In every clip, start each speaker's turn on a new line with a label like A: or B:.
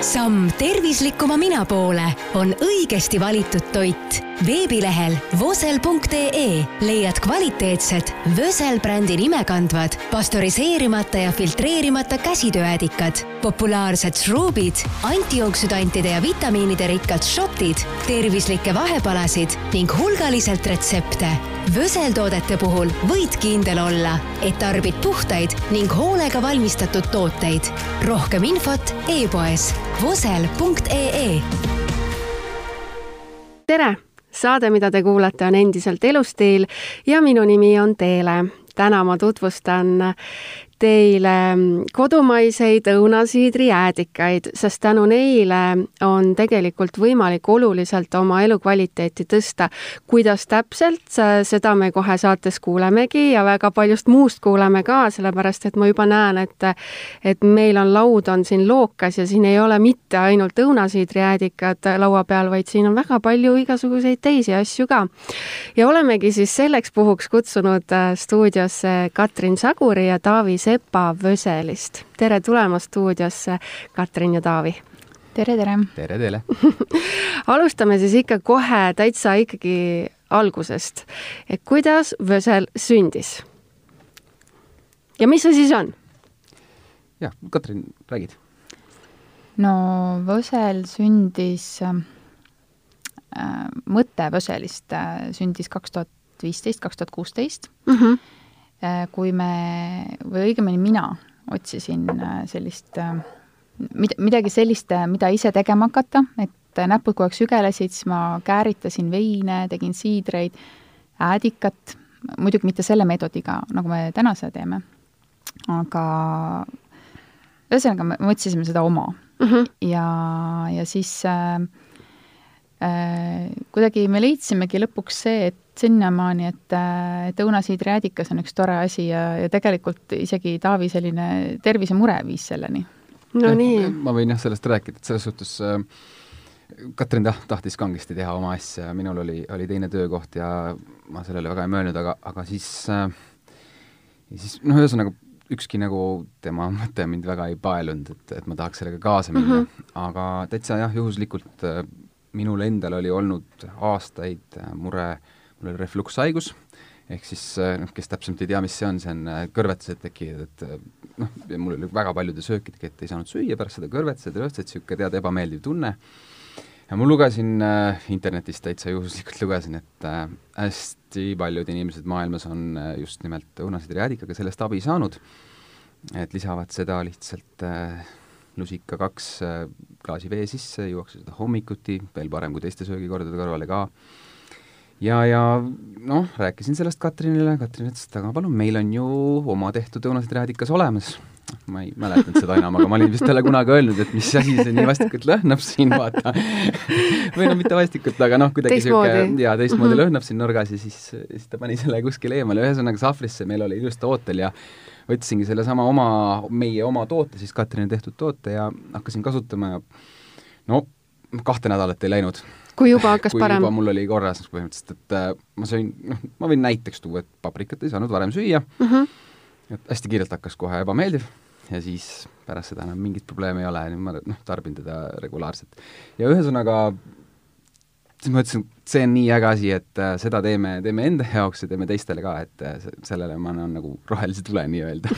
A: samm tervislikuma mina poole on õigesti valitud toit. Veebilehel vosel.ee leiad kvaliteetsed Vösel brändi nime kandvad pastöriseerimata ja filtreerimata käsitööädikad, populaarsed šruubid, antioksüdantide ja vitamiinide rikkad šotid, tervislikke vahepalasid ning hulgaliselt retsepte. Vösel toodete puhul võid kindel olla, et tarbid puhtaid ning hoolega valmistatud tooteid. rohkem infot e-poes vosel.ee.
B: tere! Saade, mida te kuulate, on endiselt Elustiil ja minu nimi on Teele. täna ma tutvustan teile kodumaiseid õunasiidrijäädikaid, sest tänu neile on tegelikult võimalik oluliselt oma elukvaliteeti tõsta. kuidas täpselt, seda me kohe saates kuulemegi ja väga paljust muust kuuleme ka, sellepärast et ma juba näen, et et meil on laud on siin lookas ja siin ei ole mitte ainult õunasiidrijäädikad laua peal, vaid siin on väga palju igasuguseid teisi asju ka. ja olemegi siis selleks puhuks kutsunud stuudiosse Katrin Saguri ja Taavi Sepp, Sepa Vöselist. tere tulemast stuudiosse, Katrin ja Taavi!
C: tere, tere!
D: tere teile
B: alustame siis ikka kohe täitsa ikkagi algusest. et kuidas Vösel sündis? ja mis see siis on?
D: jah, Katrin, räägid?
C: no Vösel sündis äh,, mõte Vöselist äh, sündis kaks tuhat viisteist, kaks tuhat kuusteist
B: Mhm.
C: Kui me, või õigemini mina otsisin äh, sellist, mid-, midagi sellist, mida ise tegema hakata, et näpud kogu aeg sügelesid, siis ma kääritasin veine, tegin siidreid, äädikat, muidugi mitte selle meetodiga, nagu me täna seda teeme, aga ühesõnaga, me otsisime seda oma
B: Mm -hmm.
C: ja, ja siis äh, äh, kuidagi me leidsimegi lõpuks see, et sinnamaani, et, et õunasiidrijäädikas on üks tore asi ja, ja tegelikult isegi Taavi selline tervisemure viis selleni.
B: no nii.
D: ma võin jah sellest rääkida, et selles suhtes äh, Katrin taht-, tahtis kangesti teha oma asja, minul oli, oli teine töökoht ja ma sellele väga ei mõelnud, aga, aga siis äh, siis noh, ühesõnaga ükski nagu tema mõte mind väga ei paelunud, et, et ma tahaks sellega kaasa minna mm, -hmm. aga täitsa jah, juhuslikult äh, minul endal oli olnud aastaid äh, mure, mul oli reflukshaigus, ehk siis noh, kes täpsemalt ei tea, mis see on, see on kõrvetused tekivad, et noh, mul oli väga paljude söökidega, et ei saanud süüa, pärast seda kõrvetused, rõõtsed, niisugune tead, ebameeldiv tunne, ja ma lugesin äh, internetist täitsa juhuslikult lugesin, et äh, hästi paljud inimesed maailmas on äh, just nimelt õunasiidrijäädikaga sellest abi saanud, et lisavad seda lihtsalt äh, lusika kaks äh, klaasi vee sisse, juuakse seda hommikuti, veel parem kui teiste söögikordade kõrvale ka, ja, ja noh, rääkisin sellest Katrinile, Katrin ütles, et aga palun, meil on ju oma tehtud õunasiidrijäädikas olemas ma ei mäletanud seda enam, aga ma olin vist talle kunagi öelnud, et mis asi see nii vastikalt lõhnab siin, vaata või no mitte vastikalt, aga noh, kuidagi niisugune jaa, teistmoodi mm -hmm. lõhnab siin nurgas ja siis, siis ta pani selle kuskile eemale, ühesõnaga sahvrisse meil oli ilusti ootel ja võtsingi sellesama oma, meie oma toote, siis Katrini tehtud toote ja hakkasin kasutama ja no kahte nädalat ei läinud.
B: Kui juba hakkas
D: kui
B: parem?
D: mul oli korras põhimõtteliselt, et äh, ma sõin, noh, ma võin näiteks tuua, et paprikat ei saanud varem süüa
B: mm, -hmm.
D: et hästi kiirelt hakkas kohe ebameeldiv ja siis pärast seda enam mingit probleemi ei ole, nüüd ma noh, tarbin teda regulaarselt. ja ühesõnaga, siis ma ütlesin, see on nii äge asi, et äh, seda teeme, teeme enda jaoks ja teeme teistele ka, et äh, sellele ma annan nagu rohelise tule nii-öelda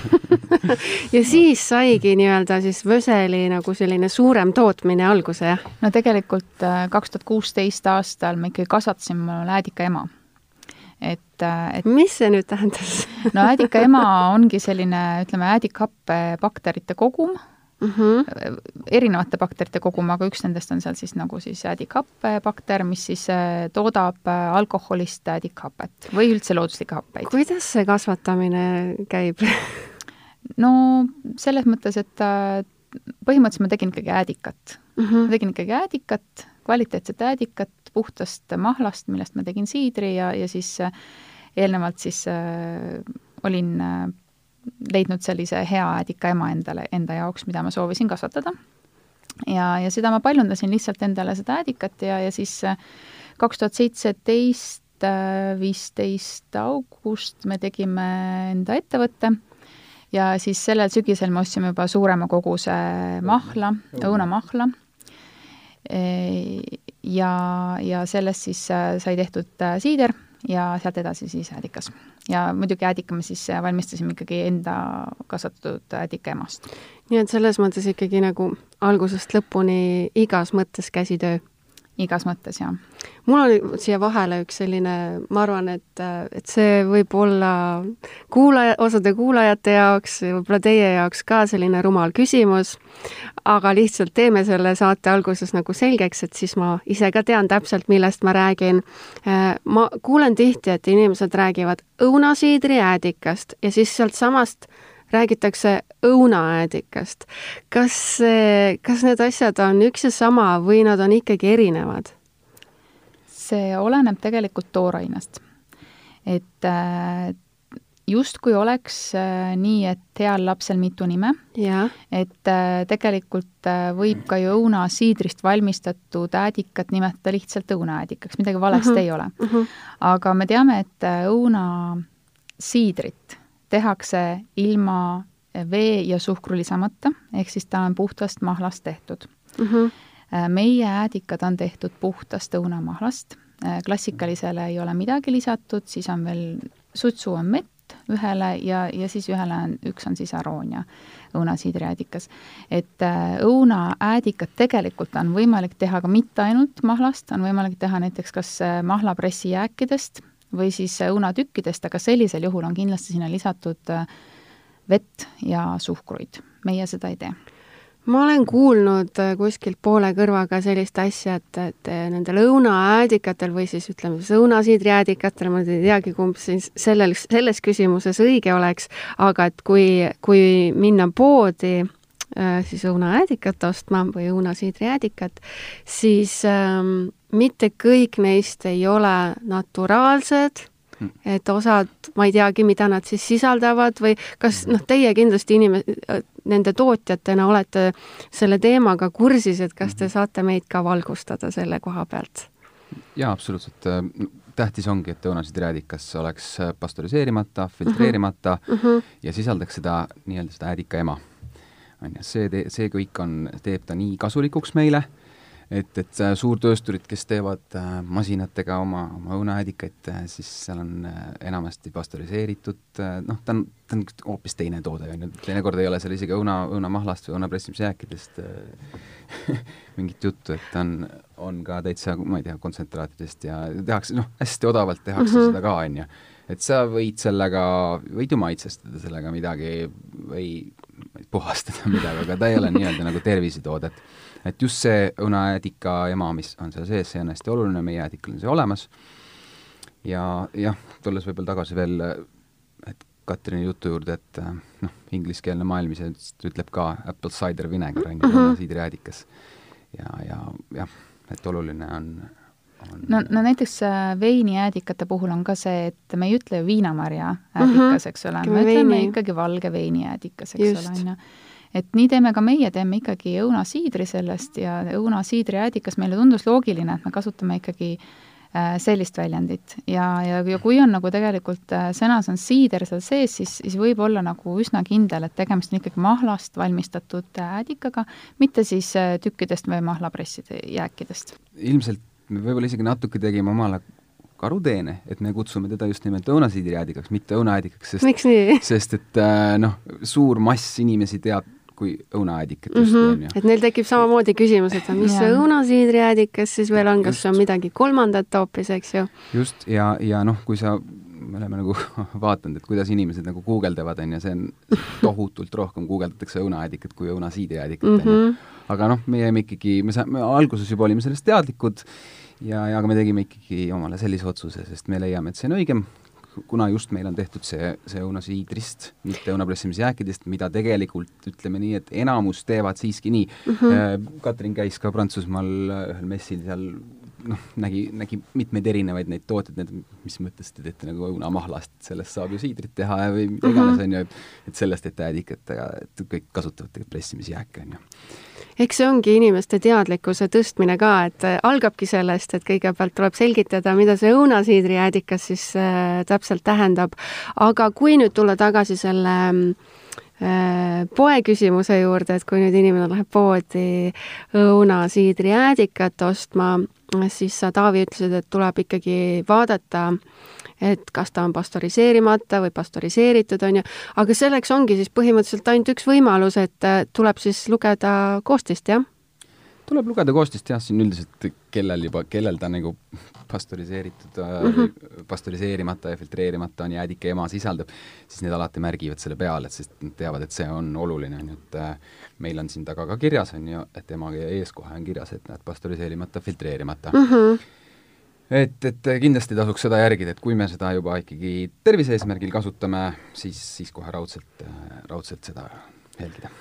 B: ja siis saigi nii-öelda siis Vöseli nagu selline suurem tootmine alguse, jah?
C: no tegelikult kaks tuhat kuusteist aastal me ikkagi kasvatasime mul äädika ema. et, et
B: mis see nüüd tähendas
C: no äädika ema ongi selline, ütleme, äädikhappe bakterite kogum
B: mm, -hmm.
C: erinevate bakterite kogum, aga üks nendest on seal siis nagu siis äädikhappe bakter, mis siis äh, toodab äh, alkoholist äädikhapet või üldse looduslikke happeid.
B: kuidas see kasvatamine käib
C: no selles mõttes, et äh, põhimõtteliselt ma tegin ikkagi äädikat
B: mm.
C: -hmm. ma tegin ikkagi äädikat, kvaliteetset äädikat puhtast mahlast, millest ma tegin siidri ja, ja siis eelnevalt siis äh, olin äh, leidnud sellise hea äädika ema endale, enda jaoks, mida ma soovisin kasvatada. ja, ja seda ma paljundasin lihtsalt endale, seda äädikat ja, ja siis kaks tuhat seitseteist, viisteist august me tegime enda ettevõtte ja siis sellel sügisel me ostsime juba suurema koguse mahla, õunamahla. ja, ja sellest siis sai tehtud siider ja sealt edasi siis äädikas. ja muidugi äädika me siis valmistasime ikkagi enda kasvatatud äädikaemast.
B: nii et selles mõttes ikkagi nagu algusest lõpuni igas mõttes käsitöö
C: igas mõttes, jah.
B: mul oli siia vahele üks selline, ma arvan, et, et see võib olla kuulaja, osade kuulajate jaoks, võib-olla teie jaoks ka selline rumal küsimus, aga lihtsalt teeme selle saate alguses nagu selgeks, et siis ma ise ka tean täpselt, millest ma räägin. ma kuulen tihti, et inimesed räägivad õunasiidrijäädikast ja siis sealtsamast räägitakse õunaäädikast. kas, kas need asjad on üks ja sama või nad on ikkagi erinevad?
C: see oleneb tegelikult toorainest. et äh, justkui oleks äh, nii, et heal lapsel mitu nime, et äh, tegelikult võib ka ju õunasiidrist valmistatud äädikat nimetada lihtsalt õunaäädikaks, midagi valesti uh mhm. -huh. ei ole uh. Mhm. -huh. aga me teame, et õunasiidrit tehakse ilma vee ja suhkru lisamata, ehk siis ta on puhtast mahlast tehtud mm. -hmm. meie äädikad on tehtud puhtast õunamahlast, äh, klassikalisele ei ole midagi lisatud, siis on veel, sutsu on mett ühele ja, ja siis ühele on, üks on siis aroonia õunasiidriäädikas. et äh, õunaäädikat tegelikult on võimalik teha ka mitte ainult mahlast, on võimalik teha näiteks kas mahlapressijääkidest või siis õunatükkidest, aga sellisel juhul on kindlasti sinna lisatud äh, vett ja suhkruid. meie seda ei tee
B: ma olen kuulnud äh, kuskilt poole kõrvaga sellist asja, et, et äh, nendel õunaäädikatel või siis ütleme siis õunasiidriäädikatel, ma ei teagi, kumb siis sellel, selles küsimuses õige oleks, aga et kui, kui minna poodi siis õunaäädikat ostma või õunasiidriäädikat, siis ähm, mitte kõik neist ei ole naturaalsed, hmm. et osad, ma ei teagi, mida nad siis sisaldavad või kas hmm. noh, teie kindlasti inim-, nende tootjatena olete selle teemaga kursis, et kas te hmm. saate meid ka valgustada selle koha pealt?
D: jaa, absoluutselt. tähtis ongi, et õunasiidriäädikas oleks pastöriseerimata, filtreerimata mm -hmm. ja sisaldaks seda nii-öelda seda äädika ema. on ju, see, see kõik on, teeb ta nii kasulikuks meile et, et suurtöösturid, kes teevad äh, masinatega oma, oma õunaäädikaid, äh, siis seal on äh, enamasti pastöriseeritud, noh, ta on, ta on hoopis teine toode, on ju, teinekord ei ole seal isegi õuna, õunamahlast või õunapressimisjääkidest mingit juttu, et on, on ka täitsa, ma ei tea, kontsentraatidest ja tehakse, noh, hästi odavalt tehakse mm -hmm. seda ka, on ju. et sa võid sellega, võid ju maitsestada sellega midagi või puhastada midagi, aga ta ei ole nii-öelda nagu tervisetoodet et just see õunaäädika ema, mis on seal sees, see on hästi oluline, meie äädikal on see olemas. ja jah, tulles võib-olla tagasi veel, et Katrini jutu juurde, et noh, ingliskeelne maailm ise ütleb ka apple cider vinegar on mm -hmm., siidriäädikas. ja, ja jah, et oluline on,
C: on no, no näiteks äh, veiniäädikate puhul on ka see, et me ei ütle ju viinamarja äädikas -hmm. eks ole, me ütleme ikkagi valge veiniäädikas, eks Just. ole, on ju et nii teeme ka meie, teeme ikkagi õunasiidri sellest ja õunasiidri äädikas meile tundus loogiline, et me kasutame ikkagi äh, sellist väljendit ja, ja, ja kui on nagu tegelikult äh, sõnas on siider seal sees, siis, siis võib olla nagu üsna kindel, et tegemist on ikkagi mahlast valmistatud äädikaga, mitte siis äh, tükkidest või mahlapresside jääkidest.
D: ilmselt me võib-olla isegi natuke tegime omale karuteene, et me kutsume teda just nimelt õunasiidriäädikaks, mitte õunaäädikaks,
B: sest miks nii?
D: sest et noh, suur mass inimesi teab kui õunaäädikat just mm, -hmm. on ju.
B: et neil tekib samamoodi küsimus, et mis see õunasiidriäädikas siis veel on, kas see on midagi kolmandat hoopis, eks ju?
D: just, ja, ja noh, kui sa, me oleme nagu vaadanud, et kuidas inimesed nagu guugeldavad, on ju, see on tohutult rohkem guugeldatakse õunaäädikat kui õunasiidriäädikat, on ju. Mhm. aga noh, me jäime ikkagi, me sa-, me alguses juba olime sellest teadlikud ja, ja aga me tegime ikkagi omale sellise otsuse, sest me leiame, et see on õigem, kuna just meil on tehtud see, see õunasiidrist, mitte õunapressimisjääkidest, mida tegelikult ütleme nii, et enamus teevad siiski nii mm. -hmm. Katrin käis ka Prantsusmaal ühel messil seal noh, nägi, nägi mitmeid erinevaid neid tooteid, need, mis mõttes te teete nagu õunamahlast, sellest saab ju siidrit teha ja või mida iganes, mhm. on ju, et sellest teete äädikat, aga et kõik kasutavad tegelikult pressimisjääke, on ju
B: eks see ongi inimeste teadlikkuse tõstmine ka, et äh, algabki sellest, et kõigepealt tuleb selgitada, mida see õunasiidrijäädikas siis äh, täpselt tähendab. aga kui nüüd tulla tagasi selle mm, poe küsimuse juurde, et kui nüüd inimene läheb poodi õunasiidrijäädikat ostma, siis sa, Taavi, ütlesid, et tuleb ikkagi vaadata, et kas ta on pastöriseerimata või pastöriseeritud, on ju, aga selleks ongi siis põhimõtteliselt ainult üks võimalus, et tuleb siis lugeda koostist, jah?
D: tuleb lugeda koostist jah, siin üldiselt kellel juba, kellel ta nagu pastöriseeritud mm, -hmm. pastöriseerimata ja filtreerimata on jäädike ema sisaldab, siis need alati märgivad selle peale, et sest nad teavad, et see on oluline, on ju, et äh, meil on siin taga ka kirjas, on ju, et ema ees kohe on kirjas, et näed, pastöriseerimata, filtreerimata mm. -hmm et, et kindlasti tasuks seda järgida, et kui me seda juba ikkagi tervise eesmärgil kasutame, siis, siis kohe raudselt, raudselt seda jälgida.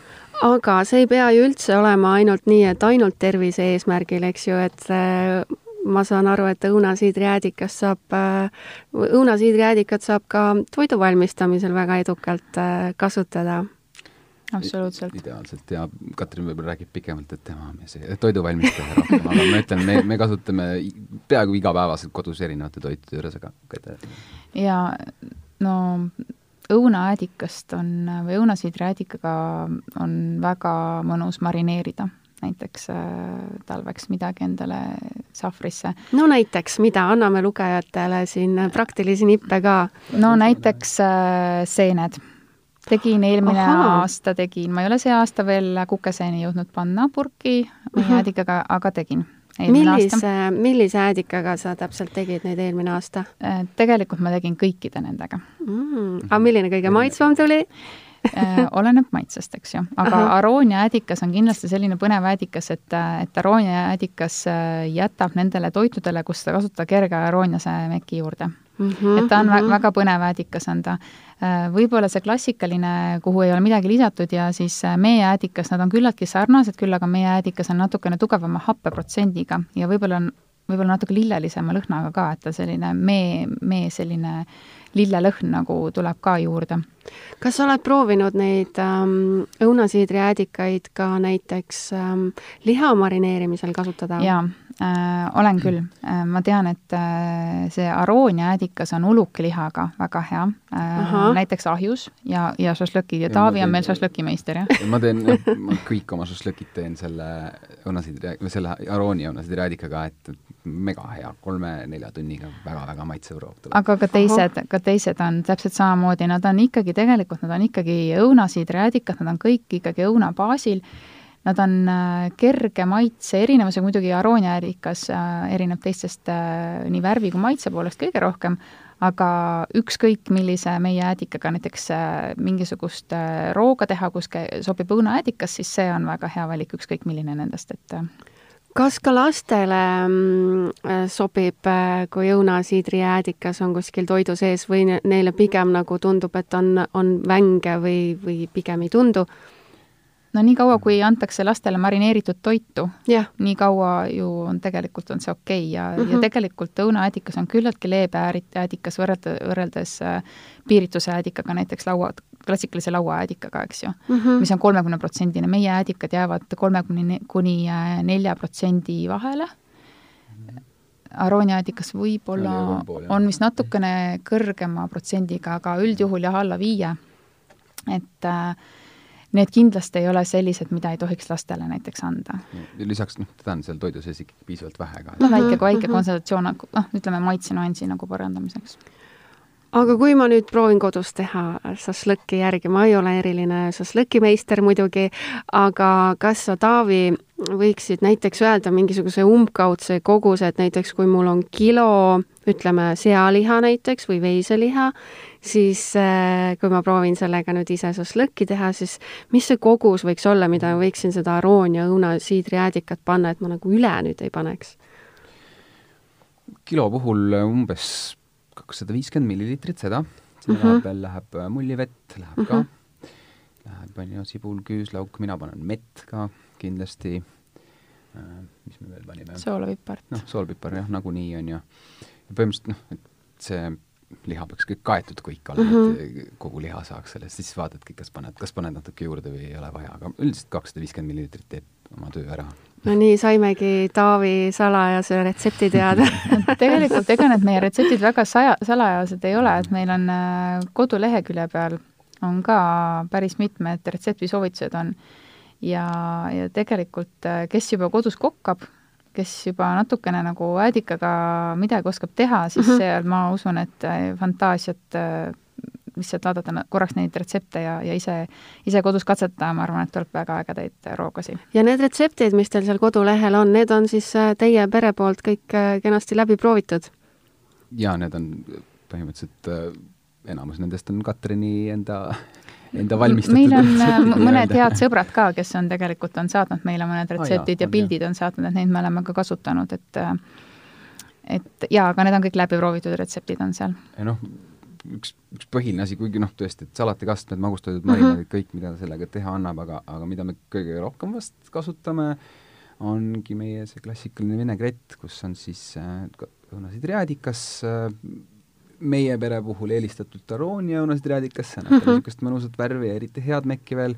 B: Aga see ei pea ju üldse olema ainult nii, et ainult tervise eesmärgil, eks ju, et äh, ma saan aru, et õunasiidrijäädikast saab, äh, õunasiidrijäädikat saab ka toidu valmistamisel väga edukalt äh, kasutada
C: absoluutselt.
D: ideaalselt ja Katrin võib-olla räägib pikemalt, et tema on see toiduvalmistaja rohkem, aga ma ütlen, me, me kasutame peaaegu igapäevaselt kodus erinevate toitude juures, aga
C: ja no õunaäädikast on või õunasiidriäädikaga on väga mõnus marineerida näiteks äh, talveks midagi endale sahvrisse.
B: no näiteks, mida, anname lugejatele siin praktilisi nippe ka.
C: no näiteks äh, seened. Tegin eelmine Aha. aasta, tegin, ma ei ole see aasta veel kukeseeni jõudnud panna purki uh -huh. jäädikaga, aga tegin
B: millise, millise äädikaga sa täpselt tegid neid eelmine aasta?
C: Äh, tegelikult ma tegin kõikide nendega
B: mm.. aga milline kõige maitsvam tuli
C: äh, oleneb maitsest, eks ju, aga Aha. aroonia äädikas on kindlasti selline põnev äädikas, et, et aroonia äädikas äh, jätab nendele toitudele, kus seda kasutada kerge arooniase meki juurde mm. -hmm, et ta on mm -hmm. väga põnev äädikas, on ta. Äh, võib-olla see klassikaline, kuhu ei ole midagi lisatud ja siis äh, meie äädikas, nad on küllaltki sarnased, küll aga meie äädikas on natukene tugevama happeprotsendiga ja võib-olla on, võib-olla natuke lillelisema lõhnaga ka, et ta selline mee, mee selline lillelõhn nagu tuleb ka juurde.
B: kas sa oled proovinud neid ähm, õunasiidriäädikaid ka näiteks ähm, liha marineerimisel kasutada?
C: jaa, äh, olen küll äh,. ma tean, et äh, see aroonia äädikas on ulukilihaga väga hea äh,, näiteks ahjus ja, ja šašlõkid ja Taavi on meil šašlõkimeister, jah?
D: ma teen, ma kõik oma šašlõkid teen selle õunasidri, või selle aroonia õunasidri äädikaga, et mega hea, kolme-nelja tunniga väga-väga maitsev roog
C: tuleb. aga ka teised, ka teised on täpselt samamoodi, nad on ikkagi tegelikult, nad on ikkagi õunasidri äädikad, nad on kõik ikkagi õuna baasil Nad on äh, kerge maitse erinevusega, muidugi arooniaärikas äh, erineb teistest äh, nii värvi kui maitse poolest kõige rohkem, aga ükskõik millise meie äädikaga näiteks mingisugust rooga teha, kus sobib õunaäädikas, siis see on väga hea valik, ükskõik milline nendest, et
B: kas ka lastele mm, sobib, kui õunasiidri jäädikas on kuskil toidu sees või neile pigem nagu tundub, et on, on vänge või, või pigem ei tundu?
C: No nii kaua, kui antakse lastele marineeritud toitu yeah., nii kaua ju on tegelikult, on see okei okay. ja mm, -hmm. ja mhm. tegelikult õunaäädikas on küllaltki leebe äädikas võrrelda, võrreldes äh, piirituse äädikaga, näiteks laua, klassikalise lauaäädikaga, eks ju mm, -hmm. mis on kolmekümneprotsendine, meie äädikad jäävad kolmekümne kuni äh, nelja protsendi vahele arooniaadikas võib-olla on vist natukene kõrgema protsendiga, aga üldjuhul jah, alla viie. et äh, need kindlasti ei ole sellised, mida ei tohiks lastele näiteks anda.
D: lisaks noh, teda on seal toidu sees ikkagi piisavalt vähe ka.
C: no väike, väike kontsentratsioon, noh, ütleme maitsenüansi nagu parandamiseks
B: aga kui ma nüüd proovin kodus teha šašlõkki järgi, ma ei ole eriline šašlõkimeister muidugi, aga kas sa, Taavi, võiksid näiteks öelda mingisuguse umbkaudse koguse, et näiteks kui mul on kilo, ütleme, sealiha näiteks või veiseliha, siis äh, kui ma proovin sellega nüüd ise šašlõkki teha, siis mis see kogus võiks olla, mida ma võiksin seda aroonia õunasiidrijäädikat panna, et ma nagu üle nüüd ei paneks?
D: kilo puhul umbes kakssada viiskümmend milliliitrit seda, sinna mm -hmm. veel läheb äh, mullivett, läheb mm -hmm. ka, mhm. läheb, on ju, sibul, küüslauk, mina panen mett ka kindlasti äh,, mis me veel panime?
C: soolapipart.
D: noh, soolapipar jah, nagunii, on ju. ja põhimõtteliselt noh, et see liha peaks kõik kaetud kõik olema mm, -hmm. et kogu liha saaks sellest, siis vaatadki, kas paned, kas paned natuke juurde või ei ole vaja, aga üldiselt kakssada viiskümmend milliliitrit teeb oma töö ära
B: no nii saimegi Taavi salajase retsepti teada
C: tegelikult ega need meie retseptid väga saja, salajased ei ole, et meil on äh, kodulehekülje peal on ka päris mitmed retseptisoovitused on ja, ja tegelikult kes juba kodus kokkab, kes juba natukene nagu äädikaga midagi oskab teha, siis mm -hmm. seal ma usun, et fantaasiat lihtsalt vaadata korraks neid retsepte ja, ja ise, ise kodus katsetada, ma arvan, et tuleb väga ägedaid roogasi.
B: ja need retseptid, mis teil seal kodulehel on, need on siis äh, teie pere poolt kõik äh, kenasti läbi proovitud?
D: jaa, need on põhimõtteliselt äh, enamus nendest on Katrini enda enda valmistatud.
C: meil on mõned head sõbrad ka, kes on tegelikult, on saatnud meile mõned retseptid ah, jah, ja pildid on saatnud, et neid me oleme ka kasutanud, et et jaa, aga need on kõik läbi proovitud retseptid on seal.
D: noh, üks, üks põhiline asi, kuigi noh, tõesti, et salatikastmed, magustatud marinaadid mm, -hmm. kõik, mida sellega teha annab, aga, aga mida me kõige rohkem vast kasutame, ongi meie see klassikaline vinaigrett, kus on siis äh, õunasidriaadikas äh, meie pere puhul eelistatult aroonia õunasidriaadikas, see annab mm -hmm. niisugust mõnusat värvi ja eriti head mekki veel,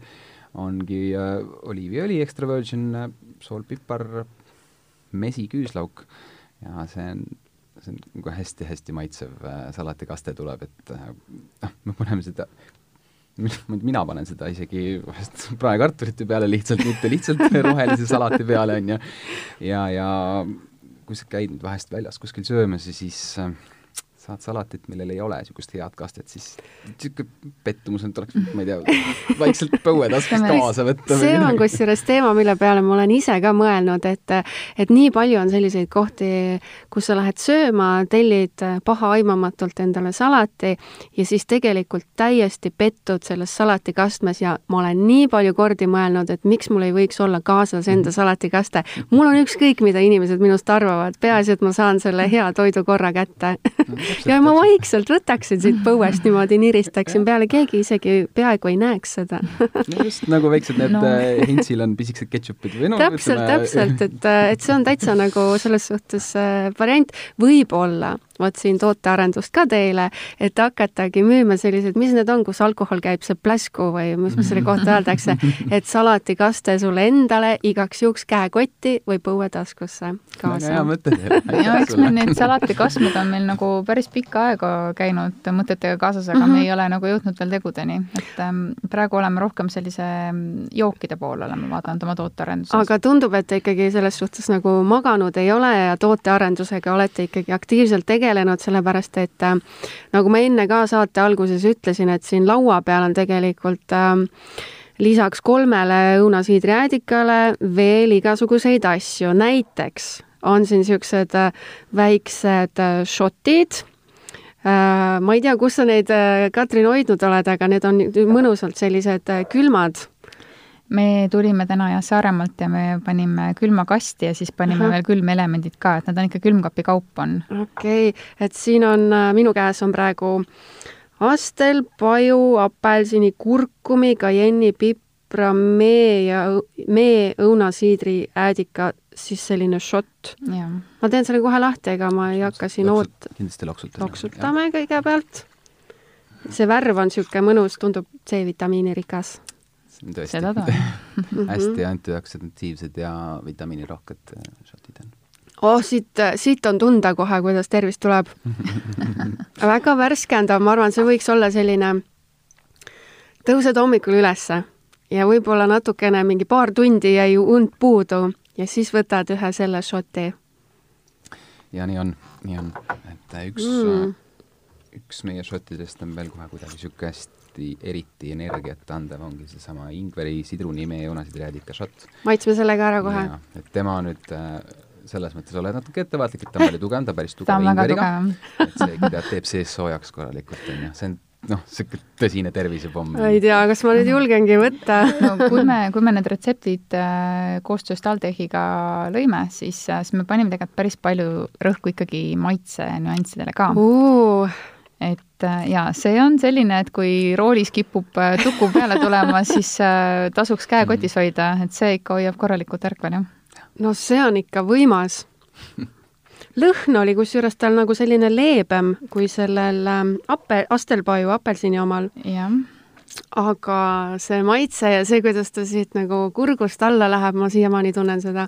D: ongi äh, oliiviõli extra virgin, äh, soolpipar, mesi, küüslauk ja see on see on nagu hästi-hästi maitsev äh, salatikaste tuleb, et äh, noh, me paneme seda mina panen seda isegi vahest praekartulite peale lihtsalt, mitte lihtsalt rohelise salati peale, on ju. ja, ja kui sa käid nüüd vahest väljas kuskil söömas ja siis äh, saad salatit, millel ei ole niisugust head kastet, siis niisugune pettumus on, et oleks, ma ei tea, vaikselt põuetaskust kaasa võtta.
B: see on kusjuures teema, mille peale ma olen ise ka mõelnud, et et nii palju on selliseid kohti, kus sa lähed sööma, tellid pahaaimamatult endale salati ja siis tegelikult täiesti pettud selles salatikastmes ja ma olen nii palju kordi mõelnud, et miks mul ei võiks olla kaasas enda mhm. salatikaste. mul on ükskõik, mida inimesed minust arvavad, peaasi, et ma saan selle hea toidukorra kätte ja ma vaikselt võtaksin siit põuest niimoodi, niristaksin peale, keegi isegi peaaegu ei näeks seda.
D: Just nagu väiksed need no. Äh, Hintsil on pisikesed ketšupid või
B: no täpselt täpselt, et, äh, et see on täitsa nagu selles suhtes äh, variant, võib-olla vot siin tootearendust ka teile, et hakatagi müüma selliseid, mis need on, kus alkohol käib, see pläsku või mis selle kohta öeldakse, et salatikaste sulle endale igaks juhuks käekotti või põuetaskusse kaasa.
D: väga hea mõte
C: ja eks meil neid salatikastmed on meil nagu päris pikka aega käinud mõtetega kaasas, aga mm -hmm. me mhm. ei ole nagu jõudnud veel tegudeni, et ähm, praegu oleme rohkem sellise mm, jookide poole oleme vaadanud oma tootearenduses.
B: aga tundub, et te ikkagi selles suhtes nagu maganud ei ole ja tootearendusega olete ikkagi aktiivselt tegelenud tegelenud, sellepärast et äh, nagu ma enne ka saate alguses ütlesin, et siin laua peal on tegelikult äh, lisaks kolmele õunasiidriäädikale veel igasuguseid asju, näiteks on siin niisugused äh, väiksed šotid äh,, ma ei tea, kus sa neid, Katrin, hoidnud oled, aga need on mõnusalt sellised külmad
C: me tulime täna jah Saaremaalt ja me panime külmakasti ja siis panime Aha. veel külmelemendid ka, et nad on ikka külmkapi kaup on.
B: okei okay., et siin on, äh, minu käes on praegu astel, paju, apelsini, kurkumi, kajenni, pipra, mee ja mee, õunasiidri, äädika, siis selline šott. ma teen selle kohe lahti, ega ma ei hakka siin oot-.
D: kindlasti loksutame.
B: loksutame kõigepealt. see värv on niisugune mõnus, tundub C-vitamiini rikas
D: tõesti. seda ta on hästi antioksidatiivsed ja vitamiinirohked äh, šotid on.
B: oh, siit, siit on tunda kohe, kuidas tervis tuleb väga värskendav, ma arvan, see võiks olla selline, tõused hommikul ülesse ja võib-olla natukene, mingi paar tundi jäi und puudu ja siis võtad ühe selle šoti.
D: ja nii on, nii on, et üks mm., üks meie šottidest on veel kohe kuidagi niisugune hästi eriti, eriti energiat andev ongi seesama ingveri, sidruni, mee, õunasidriäädika šott.
B: maitsme selle ka ära kohe.
D: et tema nüüd äh, selles mõttes oled natuke ettevaatlik, et ta on palju tugevam, ta päris tugev ingveriga. et see ikka teeb sees soojaks korralikult, on ju, see on noh, sihuke tõsine tervisepomm.
B: ei tea, kas ma nüüd julgengi võtta
C: no kui me, kui me need retseptid äh, koostöös TalTechiga lõime, siis äh,, siis me panime tegelikult päris palju rõhku ikkagi maitse nüanssidele ka
B: uh
C: et äh, jaa, see on selline, et kui roolis kipub äh, tuku peale tulema, siis äh, tasuks käe kotis hoida, et see ikka hoiab korralikult ärkvel, jah.
B: no see on ikka võimas. lõhn oli kusjuures tal nagu selline leebem kui sellel ähm, ape-, astelpaju apelsini omal.
C: jah
B: aga see maitse ja see, kuidas ta siit nagu kurgust alla läheb, ma siiamaani tunnen seda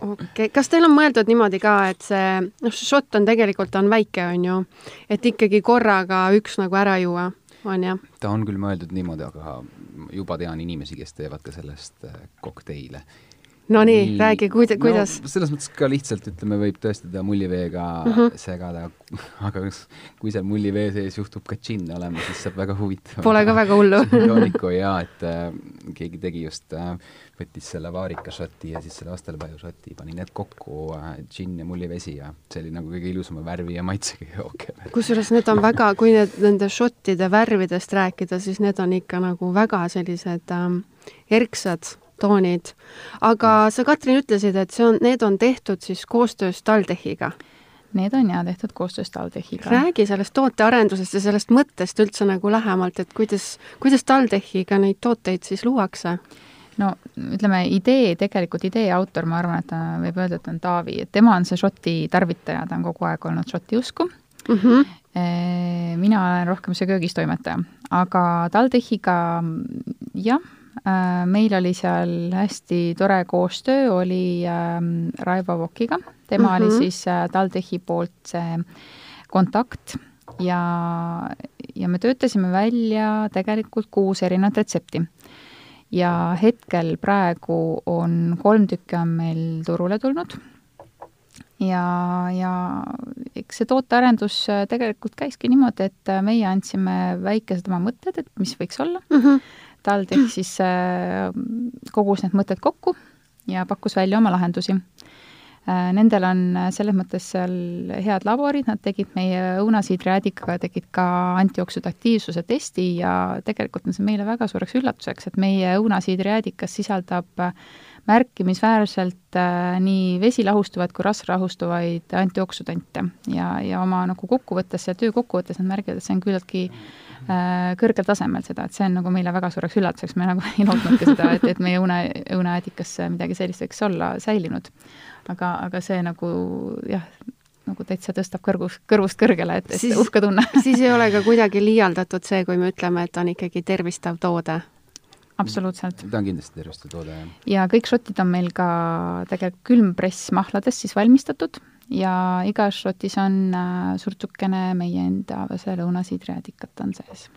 B: okei okay., kas teil on mõeldud niimoodi ka, et see, noh, see šott on tegelikult, on väike, on ju, et ikkagi korraga üks nagu ära juua? on ju?
D: ta on küll mõeldud niimoodi, aga juba tean inimesi, kes teevad ka sellest äh, kokteile
B: no nii, räägi, kuida-, kuidas
D: no,? selles mõttes ka lihtsalt, ütleme, võib tõesti teda mulliveega mm -hmm. segada, aga kui seal mullivee sees juhtub ka džinn olema, siis saab väga huvitav.
B: Pole ka väga hullu
D: jooniku jaa, et äh, keegi tegi just äh,, võttis selle vaarika šoti ja siis selle astelpaju šoti, pani need kokku äh,, džinn ja mullivesi ja see oli nagu kõige ilusama värvi ja maitsega jook.
B: kusjuures need on väga, kui need, nende šottide värvidest rääkida, siis need on ikka nagu väga sellised ähm, erksad toonid. aga mm. sa, Katrin, ütlesid, et see on, need on tehtud siis koostöös TalTechiga.
C: Need on jaa tehtud koostöös TalTechiga.
B: räägi sellest tootearendusest ja sellest mõttest üldse nagu lähemalt, et kuidas, kuidas TalTechiga neid tooteid siis luuakse?
C: no ütleme, idee, tegelikult idee autor, ma arvan, et võib öelda, et on Taavi, et tema on see Šoti tarvitaja, ta on kogu aeg olnud Šoti usku mm. -hmm. mina olen rohkem see köögistoimetaja, aga TalTechiga jah meil oli seal hästi tore koostöö, oli ähm, Raivo Vokiga, tema mm -hmm. oli mhm. siis äh, TalTechi poolt see kontakt ja, ja me töötasime välja tegelikult kuus erinevat retsepti. ja hetkel praegu on kolm tükki on meil turule tulnud ja, ja eks see tootearendus tegelikult käiski niimoodi, et meie andsime väikesed oma mõtted, et mis võiks olla mm. -hmm TalTech siis äh, kogus need mõtted kokku ja pakkus välja oma lahendusi. Äh, nendel on äh, selles mõttes seal head laborid, nad tegid meie õunasiidrijäädikaga, tegid ka antioksüdatiivsuse testi ja tegelikult on see meile väga suureks üllatuseks, et meie õunasiidrijäädikas sisaldab märkimisväärselt äh, nii vesi lahustuvaid kui rasv lahustuvaid antioksüdante ja, ja oma nagu kokkuvõttes ja töö kokkuvõttes nad märgivad, et see on küllaltki äh, kõrgel tasemel seda, et see on nagu meile väga suureks üllatuseks, me nagu ei lootnudki seda, et, et meie õune, õuneäädikas midagi sellist võiks olla säilinud. aga, aga see nagu jah, nagu täitsa tõstab kõrgus, kõrvust kõrgele, et, et siis, uhke tunne.
B: siis ei ole ka kuidagi liialdatud see, kui me ütleme, et on ikkagi tervistav toode
C: absoluutselt.
D: ta on kindlasti terviste toode, jah.
C: ja kõik šotid on meil ka tegelikult külmpress mahlades siis valmistatud ja igas šotis on äh, surtsukene meie enda lõunasiidrijäädikat on sees.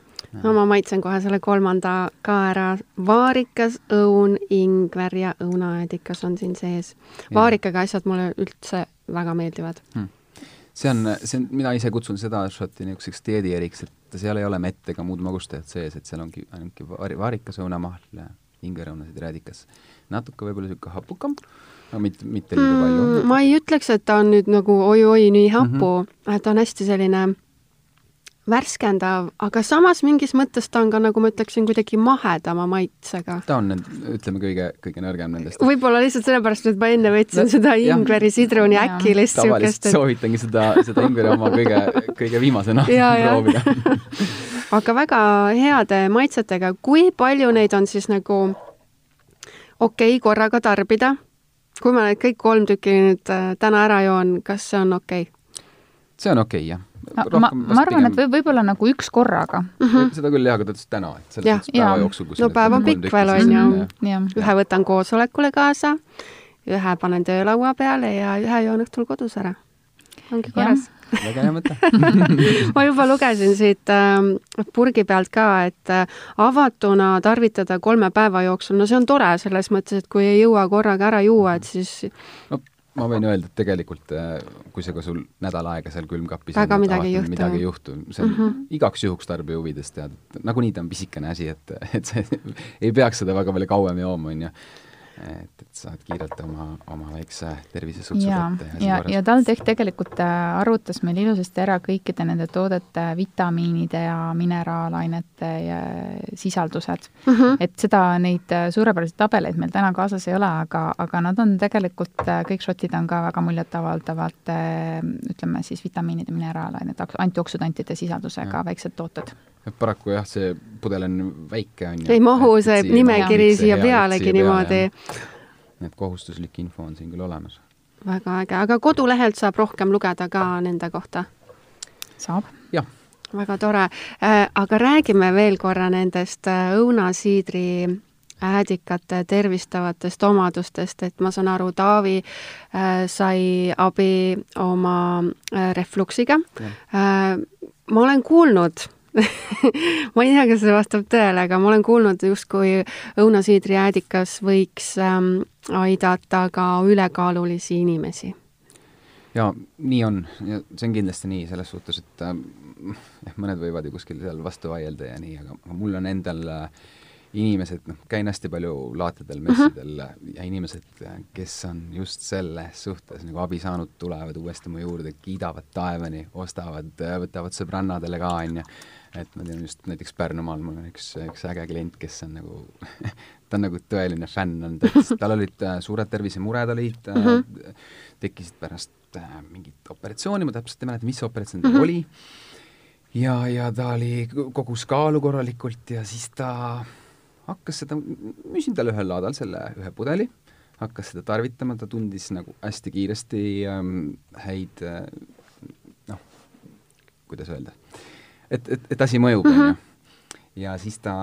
B: no ma maitsen kohe selle kolmanda ka ära, vaarikas, õun, ingver ja õunajäädikas on siin sees. vaarikaga asjad mulle üldse väga meeldivad hmm
D: see on, see on, mina ise kutsun seda šotti niisuguseks dieedieriks, et et seal ei ole mett ega muud magustajat sees, et seal ongi ainult vaarikas õunamahl, hingerõunasid räädikas. natuke võib-olla niisugune hapukam, aga mitte, mitte liiga palju
B: mm,. ma ei ütleks, et ta on nüüd nagu oi-oi nii hapu mm, -hmm. ta on hästi selline värskendav, aga samas mingis mõttes ta on ka, nagu ma ütleksin, kuidagi mahedama maitsega.
D: ta on, ütleme, kõige, kõige nõrgem nendest.
B: võib-olla lihtsalt sellepärast, et ma enne võtsin no, seda ingveri, sidruni, äkilist
D: niisugust. tavaliselt et... soovitangi seda, seda ingveri oma kõige, kõige viimasena proovida
B: aga väga heade maitsetega, kui palju neid on siis nagu okei okay, korraga tarbida? kui ma need kõik kolm tükki nüüd äh, täna ära joon, kas see on okei okay??
D: see on okei okay,, jah
C: no, ma, ma arvan, et võib, võib-olla nagu üks korraga mm.
D: -hmm. seda küll jah, aga ta ütles täna, et selles mõttes päeva jooksul.
B: no päev on pikk veel, on ju. ühe võtan koosolekule kaasa, ühe panen töölaua peale ja ühe joon õhtul kodus ära. ongi korras
D: väga hea mõte
B: ma juba lugesin siit äh, purgi pealt ka, et äh, avatuna tarvitada kolme päeva jooksul, no see on tore selles mõttes, et kui ei jõua korraga ära juua, et siis
D: no ma võin öelda, et tegelikult äh, kui see ka sul nädal aega seal külmkapis
B: väga on, midagi ei juhtu.
D: midagi ei juhtu, see on mm -hmm. igaks juhuks tarbija huvides tead, nagunii ta on pisikene asi, et, et see ei peaks seda väga palju kauem jooma, on ju et, et saad kiirelt oma, oma väikse tervisesutsu
C: kätte ja, ja, ja TalTech tegelikult äh, arvutas meil ilusasti ära kõikide nende toodete vitamiinide ja mineraalainete ja sisaldused mm. -hmm. et seda, neid äh, suurepäraseid tabeleid meil täna kaasas ei ole, aga, aga nad on tegelikult, äh, kõik šotid on ka väga muljetavaldavad ütleme siis vitamiinide, mineraalained, antioksüdantide sisaldusega ja. väiksed tooted
D: paraku jah, see pudel on väike, on ju.
B: ei mahu see nimekiri siia pealegi niimoodi.
D: et kohustuslik info on siin küll olemas.
B: väga äge, aga kodulehelt saab rohkem lugeda ka nende kohta?
C: saab.
D: jah.
B: väga tore äh,, aga räägime veel korra nendest äh, õunasiidri äädikate tervistavatest omadustest, et ma saan aru, Taavi äh, sai abi oma äh, refluksiga. Äh, ma olen kuulnud ma ei tea, kas see vastab tõele, aga ma olen kuulnud justkui õunasiidrijäädikas võiks ähm, aidata ka ülekaalulisi inimesi.
D: jaa, nii on ja see on kindlasti nii selles suhtes, et äh, jah, mõned võivad ju kuskil seal vastu vaielda ja nii, aga, mul on endal äh, inimesed, noh, käin hästi palju laatadel, mhm. messidel uh -huh. ja inimesed, kes on just selles suhtes nagu abi saanud, tulevad uuesti mu juurde, kiidavad taevani, ostavad, võtavad sõbrannadele ka, on ju. Et ma tean just näiteks Pärnumaal mul on üks, üks äge klient, kes on nagu ta on nagu tõeline fänn on, tal olid äh, suured tervisemured olid uh, mhm. -huh. tekkisid pärast äh, mingit operatsiooni, ma täpselt ei mäleta, mis operatsioon tal mhm. -huh. oli ja, ja ta oli, kogus kaalu korralikult ja siis ta hakkas seda, müüsin talle ühel laadal selle ühe pudeli, hakkas seda tarvitama, ta tundis nagu hästi kiiresti ähm, häid äh, noh, kuidas öelda, et, et, et asi mõjub, on ju. ja siis ta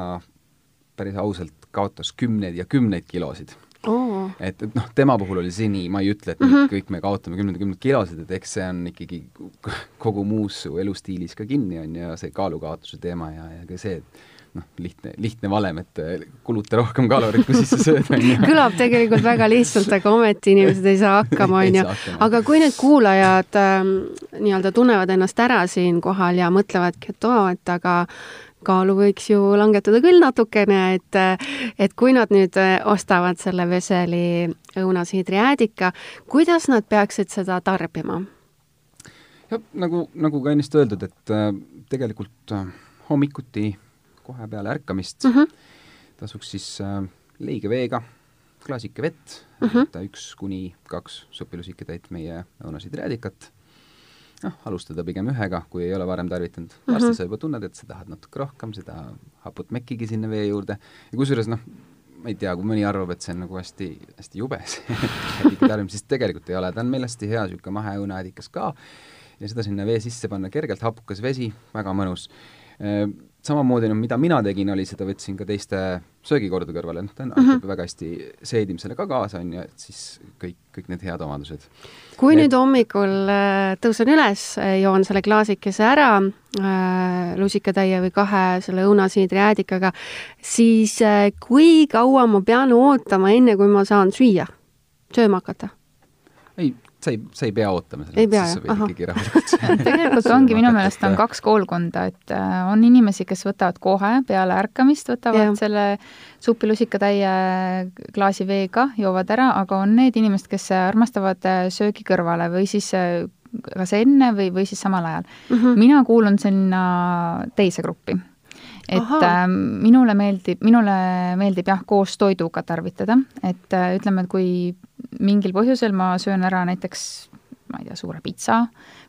D: päris ausalt kaotas kümneid ja kümneid kilosid
B: oh..
D: et, et noh, tema puhul oli see nii, ma ei ütle, et mm -hmm. kõik me kaotame kümneid ja kümneid kilosid, et eks see on ikkagi kogu muus su elustiilis ka kinni, on ju, see kaalukaotuse teema ja, ja ka see, et noh, lihtne, lihtne valem, et äh, kuluta rohkem kaloreid, kui sisse sööd,
B: kõlab tegelikult väga lihtsalt, aga ometi inimesed ei saa hakkama, on ju. aga kui nüüd kuulajad äh, nii-öelda tunnevad ennast ära siinkohal ja mõtlevadki, et oo, et aga kaalu võiks ju langetada küll natukene, et et kui nad nüüd äh, ostavad selle veseli õunasiidri äädika, kuidas nad peaksid seda tarbima?
D: jah, nagu, nagu ka ennist öeldud, et äh, tegelikult äh, hommikuti kohe peale ärkamist mm -hmm. tasuks siis äh, leige veega klaasike vett mm, -hmm. võtta üks kuni kaks supilusiketäit meie õunasidräädikat, noh, alustada pigem ühega, kui ei ole varem tarvitanud mm. -hmm. varsti sa juba tunned, et sa tahad natuke rohkem seda haput mekkigi sinna vee juurde ja kusjuures noh, ma ei tea, kui mõni arvab, et see on nagu hästi, hästi jube see tarbimine, siis tegelikult ei ole, ta on meil hästi hea niisugune maheõunaädikas ka ja seda sinna vee sisse panna, kergelt hapukas vesi, väga mõnus äh, samamoodi, no mida mina tegin, oli seda võtsin ka teiste söögikordude kõrvale, noh, ta on mm -hmm. väga hästi seedimisele ka kaasa, on ju, et siis kõik, kõik need head omadused.
B: kui need... nüüd hommikul äh, tõusen üles, äh, joon selle klaasikese ära äh, lusikatäie või kahe selle õunasiidri äädikaga, siis äh, kui kaua ma pean ootama, enne kui ma saan süüa, sööma hakata?
D: Sa ei, sa ei pea ootama selles mõttes, sa võid ikkagi rahulikult
C: tegelikult ongi, minu meelest on kaks koolkonda, et äh, on inimesi, kes võtavad kohe peale ärkamist, võtavad ja. selle supilusikatäie klaasi veega, joovad ära, aga on need inimesed, kes armastavad äh, söögi kõrvale või siis äh, kas enne või, või siis samal ajal. Mm. -hmm. mina kuulun sinna teise gruppi. Et äh, minule meeldib, minule meeldib jah, koos toiduga tarvitada, et äh, ütleme, et kui mingil põhjusel ma söön ära näiteks ma ei tea, suure pitsa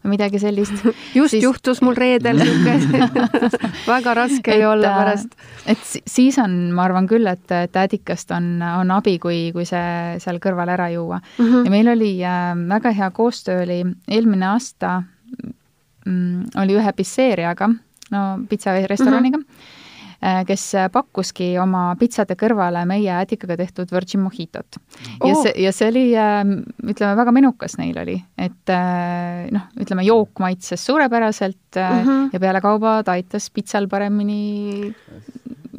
C: või midagi sellist.
B: just siis... juhtus mul reedel niisugune väga raske ei olla äh, pärast.
C: et siis on, ma arvan küll, et, et äädikast on, on abi, kui, kui see seal kõrval ära juua mm. -hmm. ja meil oli äh, väga hea koostöö oli eelmine aasta mm, oli ühe pitseeriaga, no pitsarestoraniga mm, -hmm kes pakkuski oma pitsade kõrvale meie ätikaga tehtud Virgin Mojitot oh.. ja see, ja see oli, ähm, ütleme, väga menukas neil oli, et äh, noh, ütleme, jook maitses suurepäraselt mm -hmm. ja pealekauba ta aitas pitsal paremini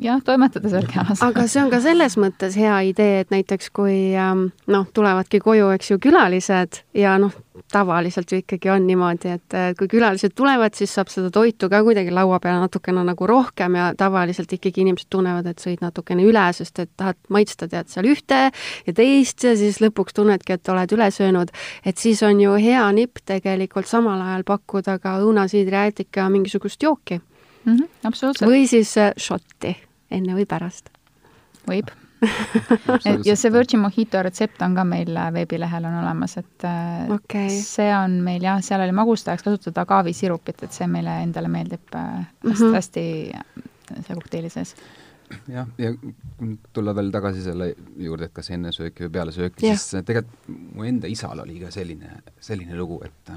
C: jah, toimetada seal kehas.
B: aga see on ka selles mõttes hea idee, et näiteks kui ähm, noh, tulevadki koju, eks ju, külalised ja noh, tavaliselt ju ikkagi on niimoodi, et kui külalised tulevad, siis saab seda toitu ka kuidagi laua peale natukene nagu rohkem ja tavaliselt ikkagi inimesed tunnevad, et sõid natukene üle, sest et tahad maitsta, tead, seal ühte ja teist ja siis lõpuks tunnedki, et oled üle söönud. et siis on ju hea nipp tegelikult samal ajal pakkuda ka õunasiidriäätika mingisugust jooki
C: mm. -hmm, absoluutselt.
B: või siis äh, šotti enne või pärast.
C: võib ja see Virgin Mojito retsept on ka meil äh, veebilehel on olemas, et äh, okay. see on meil jah, seal oli magustajaks kasutada agaavisirupit, et see meile endale meeldib hästi mm, -hmm. hästi see kokteili sees
D: jah, ja tulla veel tagasi selle juurde, et kas enne sööki või peale sööki yeah., siis tegelikult mu enda isal oli ka selline, selline lugu, et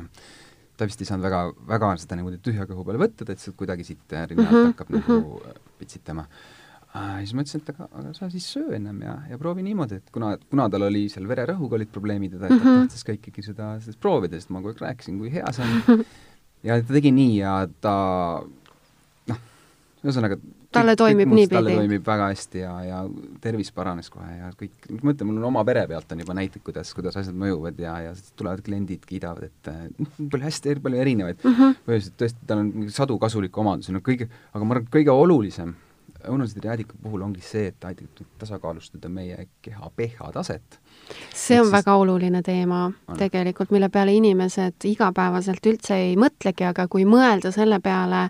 D: ta vist ei saanud väga, väga seda niimoodi tühja kõhu peale võtta, ta ütles, et kuidagi siit rinna alt mm -hmm. hakkab nagu pitsitama ja siis ma ütlesin, et aga, aga sa siis söö ennem ja, ja proovi niimoodi, et kuna, kuna tal oli seal vererõhuga olid probleemid ja ta mm -hmm. tahtis ka ikkagi seda, seda proovida, sest ma kogu aeg rääkisin, kui hea see on. ja ta tegi nii ja ta noh, ühesõnaga
B: talle toimib niipidi?
D: talle toimib väga hästi ja, ja tervis paranes kohe ja kõik, ma ütlen, mul on oma pere pealt on juba näiteid, kuidas, kuidas asjad mõjuvad ja, ja tulevad kliendid, kiidavad, et noh, palju hästi, palju erinevaid mm -hmm. põhjuseid, tõesti, tal on sadu kasulikke omadusi, no kõige, aga ma arvan, kõige olulisem õunasidrijäädiku puhul ongi see, et ta aitab tasakaalustada meie keha pH taset.
B: see on väga oluline teema on. tegelikult, mille peale inimesed igapäevaselt üldse ei mõtlegi, aga kui mõelda selle peale,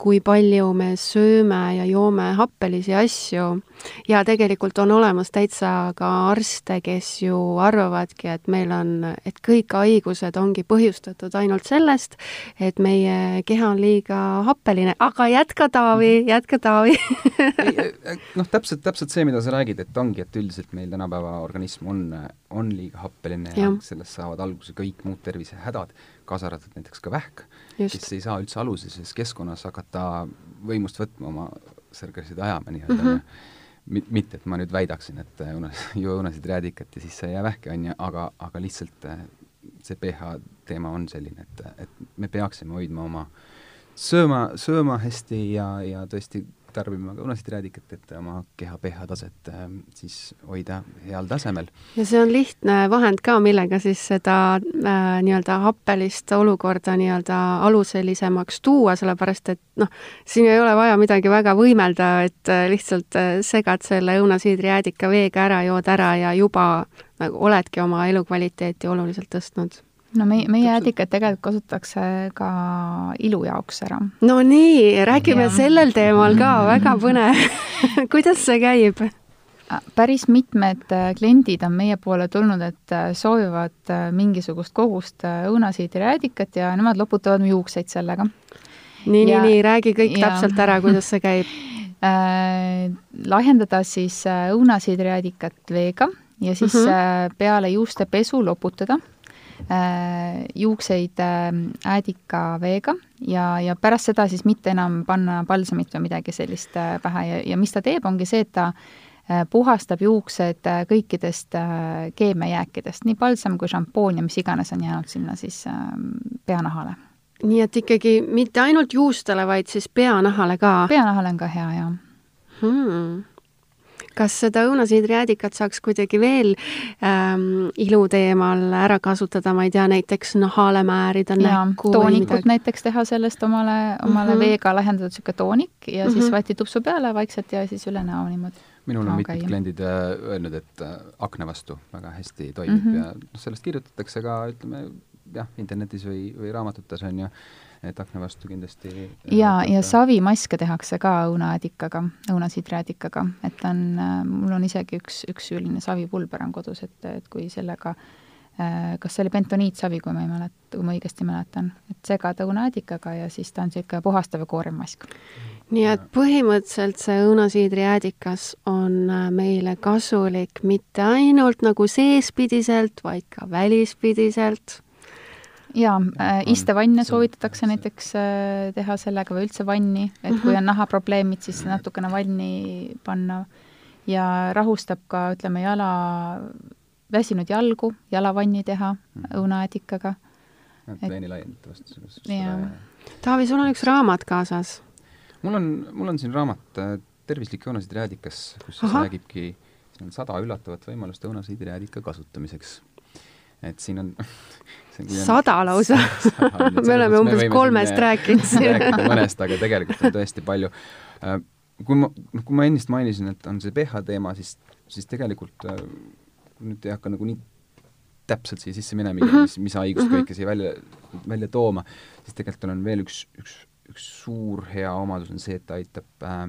B: kui palju me sööme ja joome happelisi asju. Ja tegelikult on olemas täitsa ka arste, kes ju arvavadki, et meil on, et kõik haigused ongi põhjustatud ainult sellest, et meie keha on liiga happeline, aga jätka, Taavi, mhm. jätka, Taavi.
D: Noh, täpselt, täpselt see, mida sa räägid, et ongi, et üldiselt meil tänapäeva organism on, on liiga happeline ja, ja sellest saavad alguse kõik muud tervisehädad kaasa arvatud näiteks ka vähk, kes ei saa üldse aluses keskkonnas hakata võimust võtma, oma sõrgasid ajama nii-öelda mm, -hmm. mitte et ma nüüd väidaksin, et õunas, ju õunasid räädikat ja siis sa ei jää vähki, on ju, aga, aga lihtsalt eh, see pH teema on selline, et, et me peaksime hoidma oma sööma, sööma hästi ja, ja tõesti tarbima ka unasid räädikat, et oma keha pH taset äh, siis hoida heal tasemel.
B: ja see on lihtne vahend ka, millega siis seda äh, nii-öelda happelist olukorda nii-öelda aluselisemaks tuua, sellepärast et noh, siin ei ole vaja midagi väga võimelda, et äh, lihtsalt äh, segad selle õunasiidri jäädika veega ära, jood ära ja juba nagu oledki oma elukvaliteeti oluliselt tõstnud
C: no meie, meie jäädikat tegelikult kasutatakse ka ilu jaoks ära.
B: no nii, räägime ja. sellel teemal ka, väga põnev kuidas see käib?
C: päris mitmed äh, kliendid on meie poole tulnud, et äh, soovivad äh, mingisugust kogust õunasiidrijäädikat ja nemad loputavad juukseid sellega.
B: nii, nii, nii, räägi kõik ja. täpselt ära, kuidas see käib
C: äh, lahjendada siis õunasiidrijäädikat veega ja siis mm -hmm. peale juuste pesu loputada juukseid äh, äädikaveega ja, ja pärast seda siis mitte enam panna palsamit või midagi sellist äh, pähe ja, ja mis ta teeb, ongi see, et ta puhastab juuksed kõikidest keemiajääkidest, nii palsam kui šampoon ja mis iganes on jäänud sinna siis peanahale.
B: nii et ikkagi mitte ainult juustele, vaid siis peanahale ka?
C: peanahale on ka hea, jah
B: hmm kas seda õunasiidrijäädikat saaks kuidagi veel ähm, ilu teemal ära kasutada, ma ei tea, näiteks nahale määrida näkku?
C: toonikut näiteks teha sellest omale, omale mm -hmm. veega lähendada niisugune toonik ja mm -hmm. siis mhm. võeti tupsu peale vaikselt ja siis üle näo niimoodi.
D: minul on mitmed kliendid äh, öelnud, et äh, akna vastu väga hästi toimib mm -hmm. ja noh, sellest kirjutatakse ka ütleme jah, internetis või, või raamatutes on ju et akna vastu kindlasti
C: äh, ja, ja savimaske tehakse ka õunaadikaga, õunasiidriadikaga, et on, äh, mul on isegi üks, üks selline savipulber on kodus, et, et kui sellega äh, kas see oli bentoniitsavi, kui ma ei mäleta, kui ma õigesti mäletan, et segada õunaadikaga ja siis ta on niisugune puhastav ja koorev mask.
B: nii et põhimõtteliselt see õunasiidriäädikas on meile kasulik mitte ainult nagu seespidiselt, vaid ka välispidiselt
C: jaa äh,, istevanne soovitatakse näiteks äh, teha sellega või üldse vanni, et kui on nahaprobleemid, siis natukene vanni panna ja rahustab ka, ütleme, jala, väsinud jalgu, jalavanni teha mhm. õunaädikaga.
D: veeni laiendada vastu.
B: Taavi, sul on üks raamat kaasas.
D: mul on, mul on siin raamat äh, Tervislik õunasiidrijäädikas, kus siis räägibki, siin on sada üllatavat võimalust õunasiidrijäädika kasutamiseks. Et siin on
B: sada lausa me oleme umbes kolmest rääkinud
D: rääkida mõnest, aga tegelikult on tõesti palju. Äh, kui ma, noh, kui ma ennist mainisin, et on see pH teema, siis, siis tegelikult äh, nüüd ei hakka nagu nii täpselt siia sisse minema, mhm. mis, mis haigust mm -hmm. kõike siia välja, välja tooma, siis tegelikult on veel üks, üks, üks suur hea omadus on see, et ta aitab äh,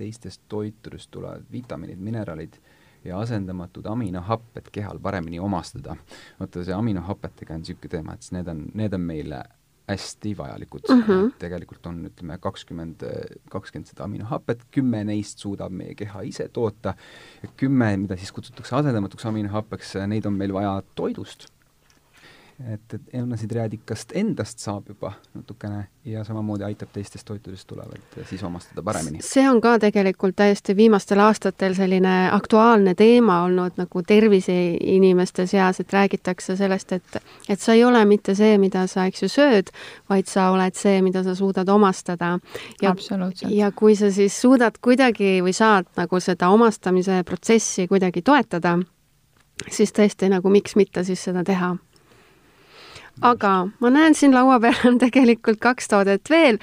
D: teistest toitudest tulevad vitamiinid, mineraalid äh, ja asendamatud aminohapped kehal paremini omastada. vaata, see aminohapetega on niisugune teema, et need on, need on meile hästi vajalikud mm. -hmm. tegelikult on, ütleme, kakskümmend, kakskümmend seda aminohapet, kümme neist suudab meie keha ise toota ja kümme, mida siis kutsutakse asendamatuks aminohappeks, neid on meil vaja toidust et, et õunasidriäädikast endast saab juba natukene ja samamoodi aitab teistest toitudest tulevat siis omastada paremini.
B: see on ka tegelikult täiesti viimastel aastatel selline aktuaalne teema olnud nagu terviseinimeste seas, et räägitakse sellest, et et sa ei ole mitte see, mida sa, eks ju, sööd, vaid sa oled see, mida sa suudad omastada.
C: ja,
B: ja kui sa siis suudad kuidagi või saad nagu seda omastamise protsessi kuidagi toetada, siis tõesti nagu miks mitte siis seda teha aga ma näen siin laua peal on tegelikult kaks toodet veel,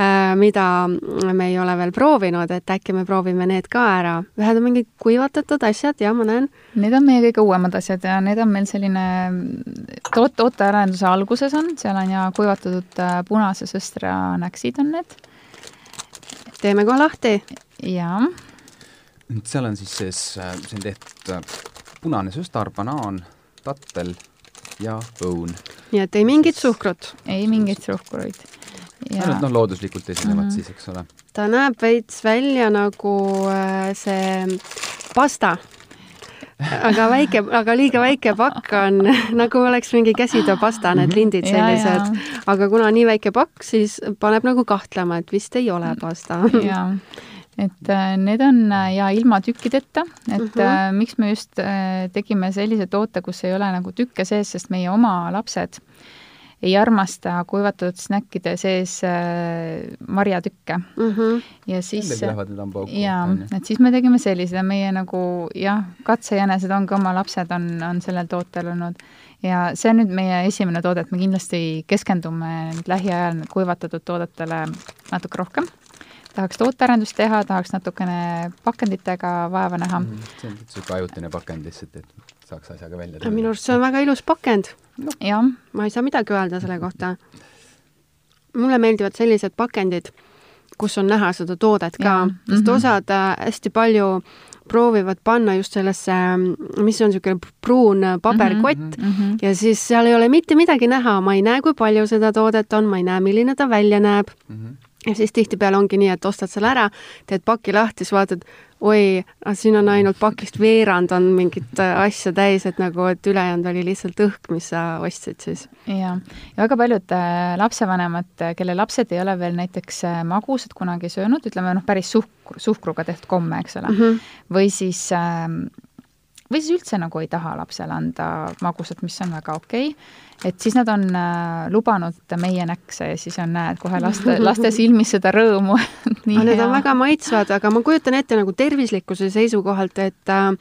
B: äh, mida me ei ole veel proovinud, et äkki me proovime need ka ära. ühed on mingid kuivatatud asjad ja ma näen.
C: Need on meie kõige uuemad asjad ja need on meil selline toot-, tootearenduse alguses on, seal on ja kuivatatud äh, punase sõstra näksid on need.
B: teeme kohe lahti.
C: jaa.
D: seal on siis sees, äh, see on tehtud punane sõstar, banaan, tattel ja õun.
B: nii et ei mingit suhkrut?
C: ei mingeid suhkruid.
D: ainult noh, looduslikult esinevad mm -hmm. siis, eks ole.
B: ta näeb veits välja nagu äh, see pasta aga väike, aga liiga väike pakk on, nagu oleks mingi käsitööpasta, need mhm. lindid sellised. aga kuna nii väike pakk, siis paneb nagu kahtlema, et vist ei ole pasta.
C: et äh, need on äh, ja ilma tükkideta, et uh -huh. äh, miks me just tegime sellise toote, kus ei ole nagu tükke sees, sest meie oma lapsed ei armasta kuivatatud snäkkide sees äh, marjatükke uh. -huh. ja siis, jaa, et siis me tegime sellise, meie nagu jah, katsejänesed ongi oma lapsed, on, on sellel tootel olnud. ja see on nüüd meie esimene toode, et me kindlasti keskendume nüüd lähiajal kuivatatud toodetele natuke rohkem tahaks tootearendust teha, tahaks natukene pakenditega vaeva näha mm,.
D: see on niisugune ajutine pakend lihtsalt, et saaks asjaga välja
B: tulla. minu arust see on väga ilus pakend
C: no..
B: ma ei saa midagi öelda selle kohta. mulle meeldivad sellised pakendid, kus on näha seda toodet ka, sest mm -hmm. osad äh, hästi palju proovivad panna just sellesse, mis on niisugune pruun paberkott mm -hmm. ja siis seal ei ole mitte midagi näha, ma ei näe, kui palju seda toodet on, ma ei näe, milline ta välja näeb mm. -hmm ja siis tihtipeale ongi nii, et ostad selle ära, teed paki lahti, siis vaatad, oi, siin on ainult pakist veerand on mingit äh, asja täis, et nagu, et ülejäänud oli lihtsalt õhk, mis sa ostsid siis.
C: jaa, ja väga paljud äh, lapsevanemad, äh, kelle lapsed ei ole veel näiteks magusat kunagi söönud, ütleme noh, päris suhkru, suhkruga tehtud komme, eks ole mm, -hmm. või siis äh, või siis üldse nagu ei taha lapsele anda magusat, mis on väga okei okay., et siis nad on äh, lubanud meie näkse ja siis on, näed kohe laste, laste silmis seda rõõmu
B: nii Need on väga maitsvad, aga ma kujutan ette nagu tervislikkuse seisukohalt, et äh,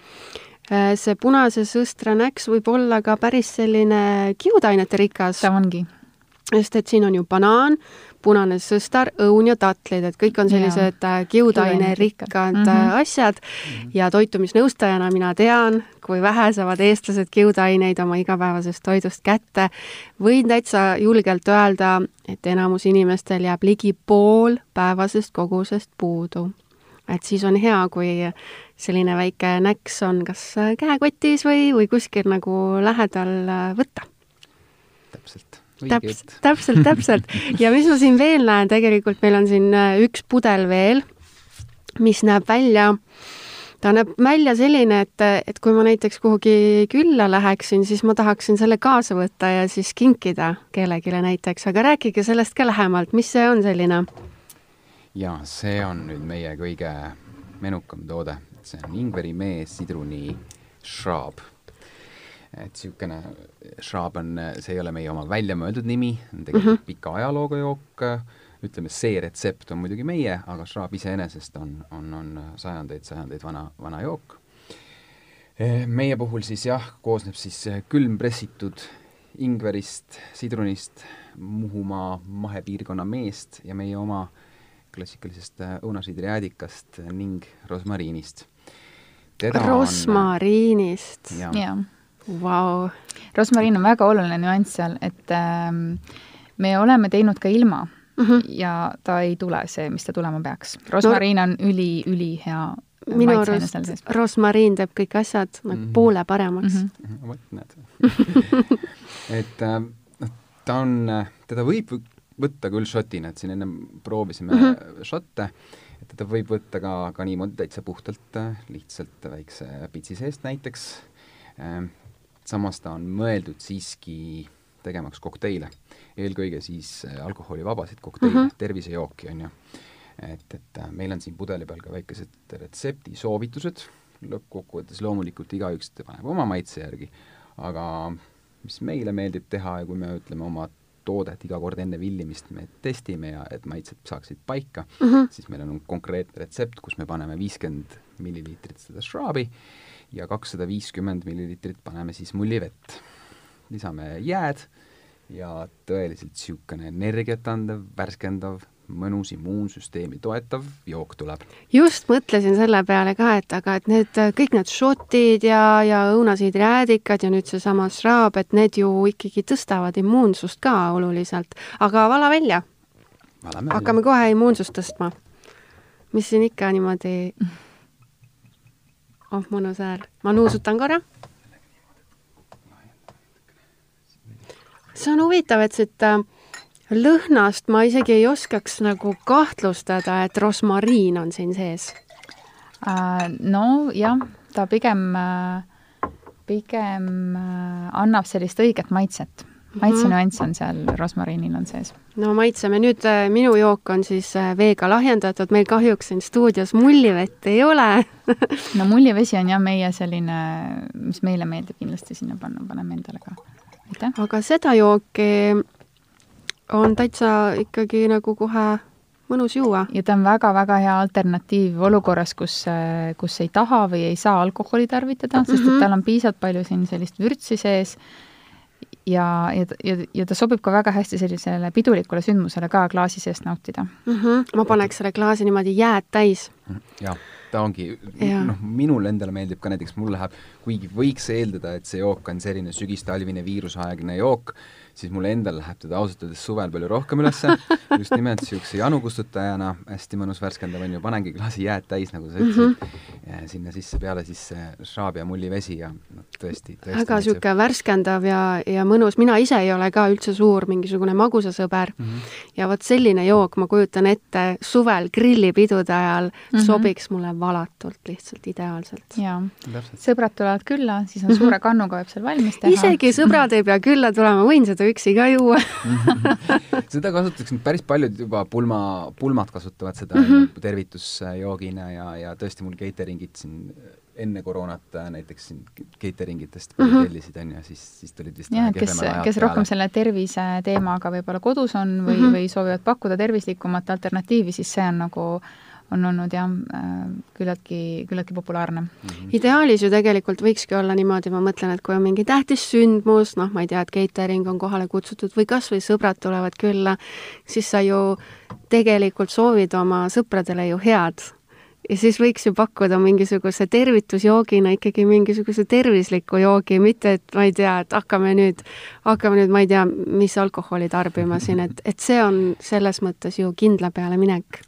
B: see punase sõstra näks võib olla ka päris selline kiudainete rikas.
C: ta ongi.
B: sest et siin on ju banaan, punane sõstar, õun ja tatlid, et kõik on sellised. Äh, kiudainerikkad mm -hmm. asjad ja toitumisnõustajana mina tean, kui vähe saavad eestlased kiudaineid oma igapäevasest toidust kätte. võin täitsa julgelt öelda, et enamus inimestel jääb ligi pool päevasest kogusest puudu. et siis on hea, kui selline väike näks on kas käekotis või, või kuskil nagu lähedal äh, võtta.
D: täpselt
B: täpselt, täpselt, täpselt. ja mis ma siin veel näen, tegelikult meil on siin äh, üks pudel veel, mis näeb välja, ta näeb välja selline, et, et kui ma näiteks kuhugi külla läheksin, siis ma tahaksin selle kaasa võtta ja siis kinkida kellelegi näiteks, aga rääkige sellest ka lähemalt, mis see on selline?
D: jaa, see on nüüd meie kõige menukam toode, see on ingverimee sidruni šraab et niisugune šraab on, see ei ole meie oma väljamõeldud nimi, on tegelikult mm -hmm. pika ajalooga jook, ütleme, see retsept on muidugi meie, aga šraab iseenesest on, on, on sajandeid-sajandeid vana, vana jook. meie puhul siis jah, koosneb siis külmpressitud ingverist, sidrunist, Muhumaa mahepiirkonna meest ja meie oma klassikalisest õunasiidrijäädikast ning rosmariinist.
B: rosmariinist?
C: jah
B: wow..
C: rosmariin on väga oluline nüanss seal, et ähm, me oleme teinud ka ilma mm -hmm. ja ta ei tule see, mis ta tulema peaks. rosmariin no, on üli, ülihea
B: minu arust rosmariin teeb kõik asjad nagu mm -hmm. poole paremaks mm.
D: -hmm. vot, näed et äh, noh, ta on, teda võib võtta küll šotina, et siin ennem proovisime mm -hmm. šotte, et teda võib võtta ka, ka niimoodi täitsa puhtalt, äh, lihtsalt väikse pitsi seest näiteks, ähm, samas ta on mõeldud siiski tegemaks kokteile. eelkõige siis äh, alkoholivabasid kokteile mm, -hmm. tervisejooki, on ju. et, et äh, meil on siin pudeli peal ka väikesed retseptisoovitused, lõppkokkuvõttes loomulikult igaüks paneb oma maitse järgi, aga mis meile meeldib teha ja kui me ütleme oma toodet iga kord enne villimist me testime ja et maitsed saaksid paika mm, -hmm. siis meil on konkreetne retsept, kus me paneme viiskümmend milliliitrit seda šraabi ja kakssada viiskümmend milliliitrit paneme siis mullivett. lisame jääd ja tõeliselt niisugune energiat andev, värskendav mõnus immuunsüsteemi toetav jook tuleb.
B: just mõtlesin selle peale ka, et aga et need kõik need šotid ja, ja õunasiidrijäädikad ja nüüd seesama šraab, et need ju ikkagi tõstavad immuunsust ka oluliselt, aga vala välja. hakkame kohe immuunsust tõstma. mis siin ikka niimoodi oh, mõnus hääl. ma nuusutan korra. see on huvitav, et siit äh, lõhnast ma isegi ei oskaks nagu kahtlustada, et rosmariin on siin sees
C: uh,. Nojah, ta pigem, äh, pigem äh, annab sellist õiget maitset maitsenüanss on seal rosmariinil on sees.
B: no maitseme, nüüd minu jook on siis veega lahjendatud, meil kahjuks siin stuudios mullivett ei ole
C: no mullivesi on jah meie selline, mis meile meeldib kindlasti sinna panna, paneme endale ka.
B: aitäh! aga seda jooki on täitsa ikkagi nagu kohe mõnus juua.
C: ja ta on väga-väga hea alternatiiv olukorras, kus, kus ei taha või ei saa alkoholi tarvitada, sest et mhm. tal on piisavalt palju siin sellist vürtsi sees ja, ja, ja, ja ta sobib ka väga hästi sellisele pidulikule sündmusele ka klaasi seest nautida
B: mm. -hmm. ma paneks selle klaasi niimoodi jääd täis.
D: jah, ta ongi, noh, minule endale meeldib ka näiteks, mul läheb, kuigi võiks eeldada, et see jook on selline sügistalvine viirusaegne jook, siis mulle endal läheb teda ausalt öeldes suvel palju rohkem ülesse, just nimelt niisuguse janu kustutajana, hästi mõnus värskendav on ju, panengi klaasi jääd täis, nagu sa ütlesid mm, -hmm. sinna sisse peale siis šraab ja mullivesi ja no tõesti, tõesti
B: väga niisugune värskendav ja, ja mõnus, mina ise ei ole ka üldse suur mingisugune magusasõber mm -hmm. ja vot selline jook, ma kujutan ette, suvel grillipidude ajal mm -hmm. sobiks mulle valatult lihtsalt ideaalselt.
C: jaa, sõbrad tulevad külla, siis on suure kannuga võib seal valmis teha.
B: isegi sõbrad ei pea külla tulema, võin seda üksi ka juua
D: seda kasutatakse nüüd päris paljud juba pulma, pulmad kasutavad seda mm -hmm. tervitusjoogina ja, ja tõesti mul catering'id siin enne koroonat äh, näiteks siin catering itest mm -hmm. tellisid, on ju, siis, siis tulid vist
C: jah, kes, kes rohkem selle tervise teemaga võib-olla kodus on või mm, -hmm. või soovivad pakkuda tervislikumat alternatiivi, siis see on nagu äh, on olnud jah, äh, küllaltki, küllaltki populaarne mm.
B: -hmm. ideaalis ju tegelikult võikski olla niimoodi, ma mõtlen, et kui on mingi tähtis sündmus, noh, ma ei tea, et catering on kohale kutsutud või kas või sõbrad tulevad külla, siis sa ju tegelikult soovid oma sõpradele ju head ja siis võiks ju pakkuda mingisuguse tervitusjoogina ikkagi mingisuguse tervisliku joogi, mitte et ma ei tea, et hakkame nüüd, hakkame nüüd, ma ei tea, mis alkoholi tarbima siin, et, et see on selles mõttes ju kindla peale minek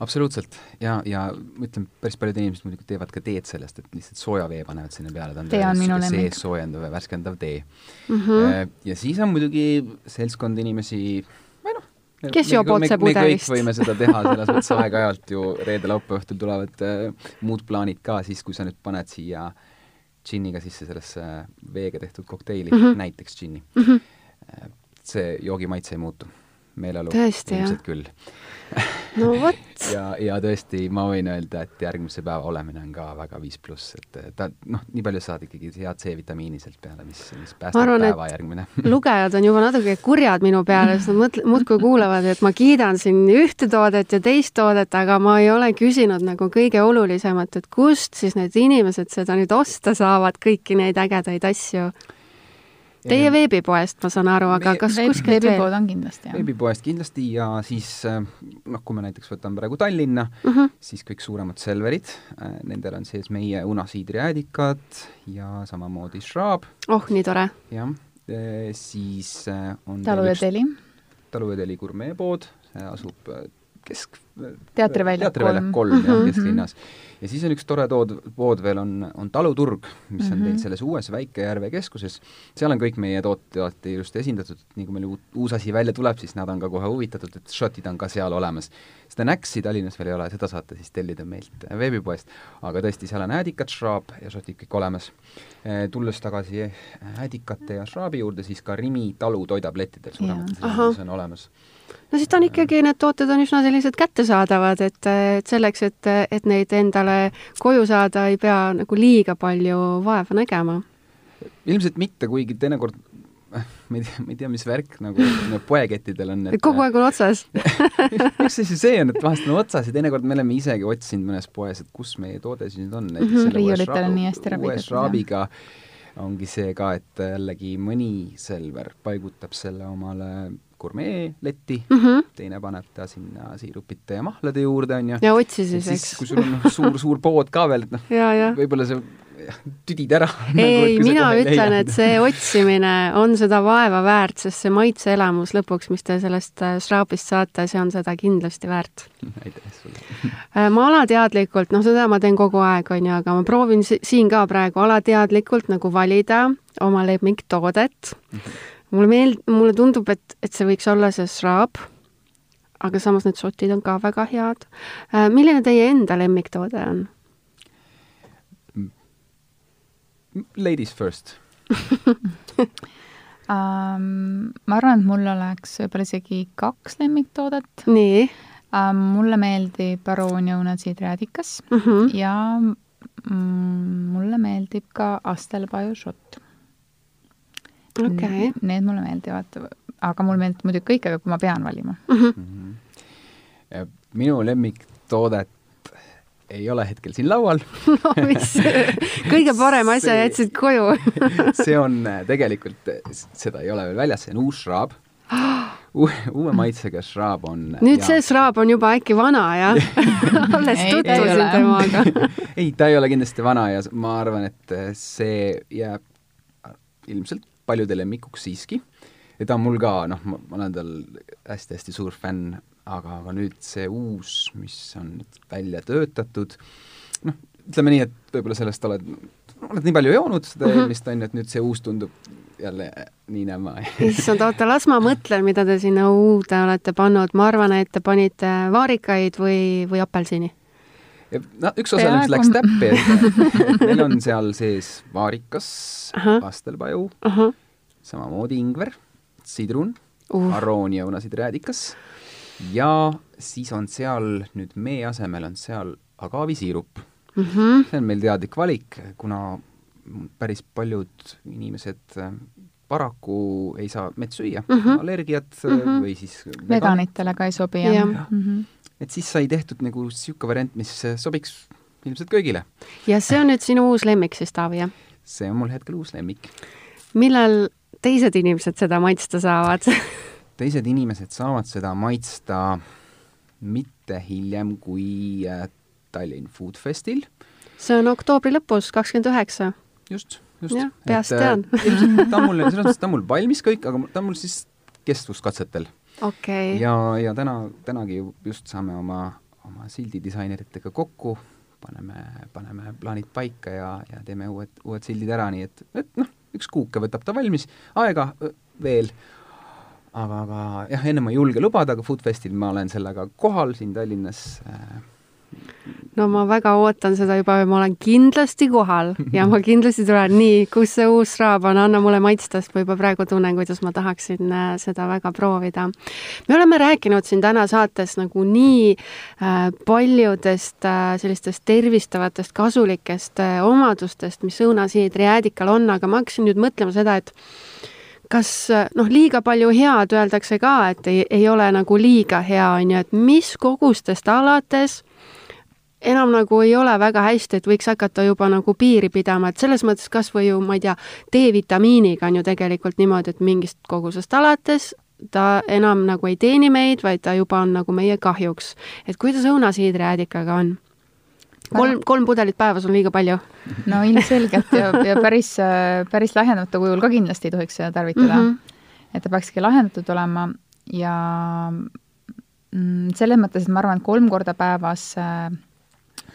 D: absoluutselt ja, ja ma ütlen, päris paljud inimesed muidugi teevad ka teed sellest, et lihtsalt sooja vee panevad sinna peale, ta
C: on tee on minu lemmik.
D: sees soojendav ja värskendav tee mm. -hmm. ja siis on muidugi seltskond inimesi, või noh,
B: kes joob otse pudelist?
D: võime seda teha, selles mõttes aeg-ajalt ju reede-laupäeva õhtul tulevad äh, muud plaanid ka, siis kui sa nüüd paned siia džinniga sisse sellesse veega tehtud kokteili mm, -hmm. näiteks džinni mm, -hmm. see joogi maitse ei muutu meeleolu ilmselt küll
B: no vot.
D: Ja, ja tõesti, ma võin öelda, et järgmise päeva olemine on ka väga viis pluss, et ta noh, nii palju saad ikkagi head C-vitamiini sealt peale, mis, mis päästab arvan, päeva järgmine.
B: lugejad on juba natuke kurjad minu peale, sest nad mõtle-, muudkui kuulavad, et ma kiidan siin ühte toodet ja teist toodet, aga ma ei ole küsinud nagu kõige olulisemat, et kust siis need inimesed seda nüüd osta saavad, kõiki neid ägedaid asju Teie veebipoest, ma saan aru, aga kas
C: veeb, kuskilt veebipood on kindlasti, jah?
D: veebipoest kindlasti ja siis äh, noh, kui me näiteks võtame praegu Tallinna uh, mhm. -huh. siis kõik suuremad Selverid, äh, nendel on sees meie unasiidrijäädikad ja samamoodi Schraab.
B: oh, nii tore!
D: jah, äh, siis on
C: Talu ja Teli.
D: Talu ja Teli gurmeepood, see asub kesk,
C: teatriväljak
D: teatriväljak
C: kolm.
D: kolm, jah,
C: Mhm.
D: kesklinnas. ja siis on üks tore tood, pood veel, on, on Taluturg, mis on
C: Mhm.
D: teil selles uues Väike-Järve keskuses. seal on kõik meie alati ilusti esindatud, nii kui meil uut, uus asi välja tuleb, siis nad on ka kohe huvitatud, et šotid on ka seal olemas. seda Näksi Tallinnas veel ei ole, seda saate siis tellida meilt veebipoest. aga tõesti, seal on äädikad, šraab ja šotid kõik olemas. Tulles tagasi äädikate ja šraabi juurde, siis ka Rimi talu toitablettidel suuremates riikides on olemas
B: no siis ta on ikkagi, need tooted on üsna sellised kättesaadavad, et, et selleks, et, et neid endale koju saada, ei pea nagu liiga palju vaeva nägema.
D: ilmselt mitte, kuigi teinekord äh, ma ei tea, ma ei tea, mis värk nagu no, poekettidel on, et
B: kogu aeg on otsas
D: üks asi see on, et vahest on otsas ja teinekord me oleme isegi otsinud mõnes poes, et kus meie toode siis nüüd on.
C: Mhm, riiulitel on nii hästi ära
D: uue šraabiga ongi see ka, et jällegi mõni Selver paigutab selle omale gurmeeletti
B: mm. -hmm.
D: teine paneb ta sinna siirupite ja mahlade juurde, on ju.
B: ja otsi siis, eks.
D: kui sul on noh, suur-suur pood ka veel, et noh, võib-olla sa tüdid ära.
B: ei, mina ütlen, et see otsimine on seda vaeva väärt, sest see maitseelamus lõpuks, mis te sellest äh, šraabist saate, see on seda kindlasti väärt.
D: aitäh sulle.
B: Äh, ma alateadlikult, noh, seda ma teen kogu aeg, on ju, aga ma proovin si siin ka praegu alateadlikult nagu valida oma lemmiktoodet. Mulle meeld-, mulle tundub, et, et see võiks olla see šraab, aga samas need šotid on ka väga head. milline teie enda lemmiktoode on?
D: Ladies first
C: um,. ma arvan, et mul oleks võib-olla isegi kaks lemmiktoodet
B: nii
C: um,. mulle meeldib Baroon õunatsiidriädikas
B: mm. -hmm.
C: ja mm, mulle meeldib ka Astelpaju šott.
B: Okei okay.
C: Need mulle meeldivad, aga mulle meeldib muidugi kõik, aga kui ma pean valima
B: mm. -hmm.
D: mm. -hmm. minu lemmiktoodet ei ole hetkel siin laual
B: no mis, kõige parem asja
D: See-
B: jätsid koju
D: see on äh, tegelikult, seda ei ole veel väljas, see on uus šraab. uue, uue maitsega šraab on
B: nüüd see šraab on juba äkki vana, jah? alles tutvusin temaga.
D: ei, ta ei ole kindlasti vana ja ma arvan, et äh, see jääb ilmselt paljude lemmikuks siiski. ja ta on mul ka, noh, ma olen tal hästi-hästi suur fänn, aga, aga nüüd see uus, mis on nüüd välja töötatud, noh, ütleme nii, et võib-olla sellest oled, oled nii palju joonud seda
B: Mhm.
D: eelmist, on ju, et nüüd see uus tundub jälle nii näma
B: issand, oota, las ma mõtlen, mida te sinna uude olete pannud. ma arvan, et te panite vaarikaid või, või apelsini.
D: No üks osa neist läks täppi, et meil on seal sees vaarikas, pastelpaju, samamoodi ingver, sidrun
B: uh,
D: arooni õunasidräädikas ja siis on seal nüüd mee asemel on seal agaavisiirup.
B: mhm,
D: see on meil teadlik valik, kuna päris paljud inimesed paraku ei saa mett süüa mm. -hmm. allergiat mm. -hmm. või siis
C: veganitele ka ei sobi, jah
B: Jah.
C: mm -hmm.
D: et siis sai tehtud nagu niisugune variant, mis äh, sobiks ilmselt kõigile.
B: ja see on nüüd sinu uus lemmik siis, Taavi, jah?
D: see on mul hetkel uus lemmik.
B: millal teised inimesed seda maitsta saavad
D: teised inimesed saavad seda maitsta mitte hiljem kui äh, Tallinn Food Festil
B: see on oktoobri lõpus, kakskümmend üheksa.
D: just, just.
B: Peast
D: äh,
B: tean.
D: ta on mul, selles mõttes ta on mul valmis kõik, aga ta on mul siis kestvuskatsetel.
B: okei okay.
D: ja, ja täna, tänagi ju just saame oma, oma sildidisaineritega kokku, paneme, paneme plaanid paika ja, ja teeme uued, uued sildid ära, nii et, et noh, üks kuuke võtab ta valmis, aega öö, veel, aga, aga jah, enne ma ei julge lubada, aga Foodfestil ma olen sellega kohal siin Tallinnas äh,
B: no ma väga ootan seda juba, ma olen kindlasti kohal ja ma kindlasti tulen. nii, kus see uus šraab on, anna mulle maitsta, sest ma juba praegu tunnen, kuidas ma tahaksin äh, seda väga proovida. me oleme rääkinud siin täna saates nagu nii äh, paljudest äh, sellistest tervistavatest, kasulikest omadustest, mis õunasiidri jäädikal on, aga ma hakkasin nüüd mõtlema seda, et kas noh, liiga palju head öeldakse ka, et ei, ei ole nagu liiga hea, on ju, et mis kogustest alates enam nagu ei ole väga hästi, et võiks hakata juba nagu piiri pidama, et selles mõttes kas või ju, ma ei tea, D-vitamiiniga on ju tegelikult niimoodi, et mingist kogusest alates ta enam nagu ei teeni meid, vaid ta juba on nagu meie kahjuks. et kuidas õunasiidrijäädikaga on? kolm, kolm pudelit päevas on liiga palju
C: no ilmselgelt ja, ja päris, päris lahjendamata kujul ka kindlasti ei tohiks seda tarvitada mm.
B: mm.
C: -hmm. et ta peakski lahjendatud olema ja mm, selles mõttes, et ma arvan, et kolm korda päevas äh,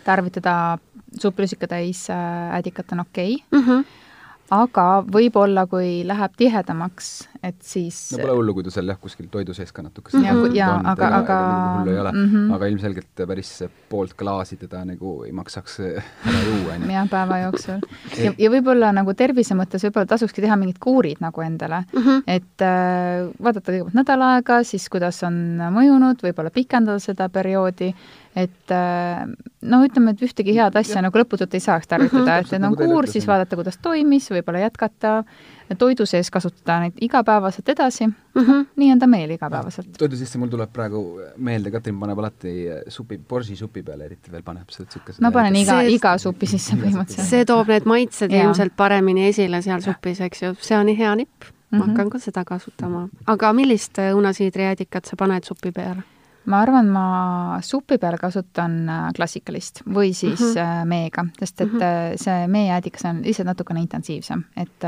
C: tarvitada suplusikatäis äh, äädikat on okei okay.
B: mm. -hmm
C: aga võib-olla, kui läheb tihedamaks, et siis
D: no pole hullu, kui ta seal jah, kuskil toidu sees ka natuke
C: ja, ja aga, aga
D: hullu ei ole mm, -hmm. aga ilmselgelt päris poolt klaasi teda nagu ei maksaks ära juua, on ju.
C: jah, päeva jooksul. ja, ja võib-olla nagu tervise mõttes võib-olla tasukski teha mingid kuurid nagu endale mm, -hmm. et äh, vaadata kõigepealt nädal aega, siis kuidas on mõjunud, võib-olla pikendada seda perioodi et äh, no ütleme, et ühtegi head asja ja. nagu lõputult ei saaks tarvitada, et need on nagu kuur, siis vaadata, kuidas toimis, võib-olla jätkata, toidu sees kasutada neid igapäevaselt edasi mm, -hmm. nii on ta meil igapäevaselt.
D: toidu sisse mul tuleb praegu meelde, Katrin paneb alati supi, borsisupi peale eriti veel paneb seda niisugust
C: ma panen iga, iga supi sisse põhimõtteliselt.
B: see toob need maitsed ilmselt paremini esile seal supis, eks ju, see on hea nipp. ma mm -hmm. hakkan ka seda kasutama. aga millist õunasiidrijäädikat sa paned supi peale?
C: Ma arvan, ma supi peal kasutan äh, klassikalist või siis mm -hmm. meega, sest et mm -hmm. see meejäädikas on lihtsalt natukene intensiivsem, et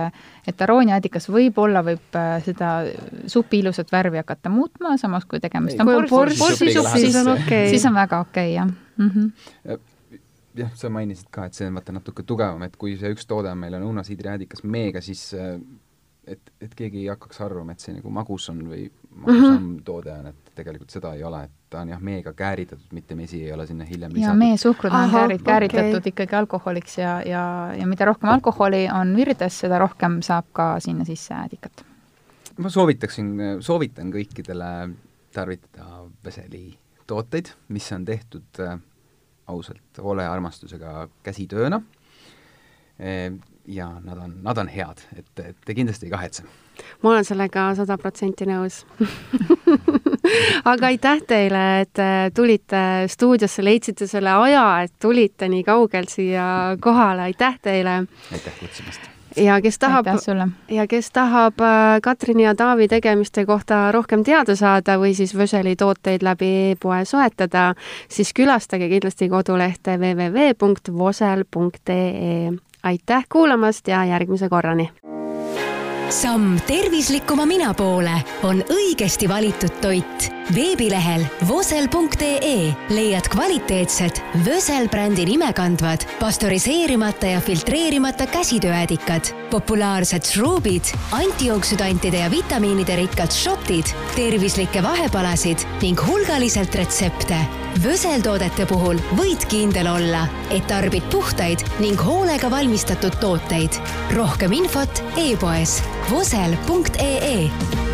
C: et arooniäädikas võib-olla võib seda supi ilusat värvi hakata muutma, samas kui tegemist on
B: borsisupp, siis on okei okay..
C: siis on väga okei okay,, jah mm.
D: -hmm jah, sa mainisid ka, et see on vaata natuke tugevam, et kui see üks toode meil on õunasiidrijäädikas meega, siis et, et keegi ei hakkaks arvama, et see nagu magus on või magusam mm -hmm. toode on, et tegelikult seda ei ole, et ta on jah, meega kääritatud, mitte mesi ei ole sinna hiljem lisatud.
C: ja meesuhkrud on käärit-, kääritatud okay. ikkagi alkoholiks ja, ja, ja mida rohkem alkoholi on virdes, seda rohkem saab ka sinna sisse äädikat.
D: ma soovitaksin, soovitan kõikidele tarvitada Veseli tooteid, mis on tehtud äh, ausalt hoole ja armastusega käsitööna e, ja nad on, nad on head, et, et te kindlasti ei kahetse.
B: Ma olen sellega sada protsenti nõus aga aitäh teile, et äh, tulite stuudiosse, leidsite selle aja, et tulite nii kaugelt siia kohale, aitäh teile!
D: aitäh kutsumast!
B: ja kes tahab, ja kes tahab äh, Katrini ja Taavi tegemiste kohta rohkem teada saada või siis Vöseli tooteid läbi e-poe soetada, siis külastage kindlasti kodulehte www.vosel.ee aitäh kuulamast ja järgmise korrani!
A: Samm tervislikuma mina poole on õigesti valitud toit. Veebilehel vosel.ee leiad kvaliteetsed Vösel brändi nime kandvad pastöriseerimata ja filtreerimata käsitööäädikad, populaarsed šruubid, antijooksüdantide ja vitamiinide rikkad šotid, tervislikke vahepalasid ning hulgaliselt retsepte Vöseltoodete puhul võid kindel olla, et tarbid puhtaid ning hoolega valmistatud tooteid. rohkem infot e-poes vosel.ee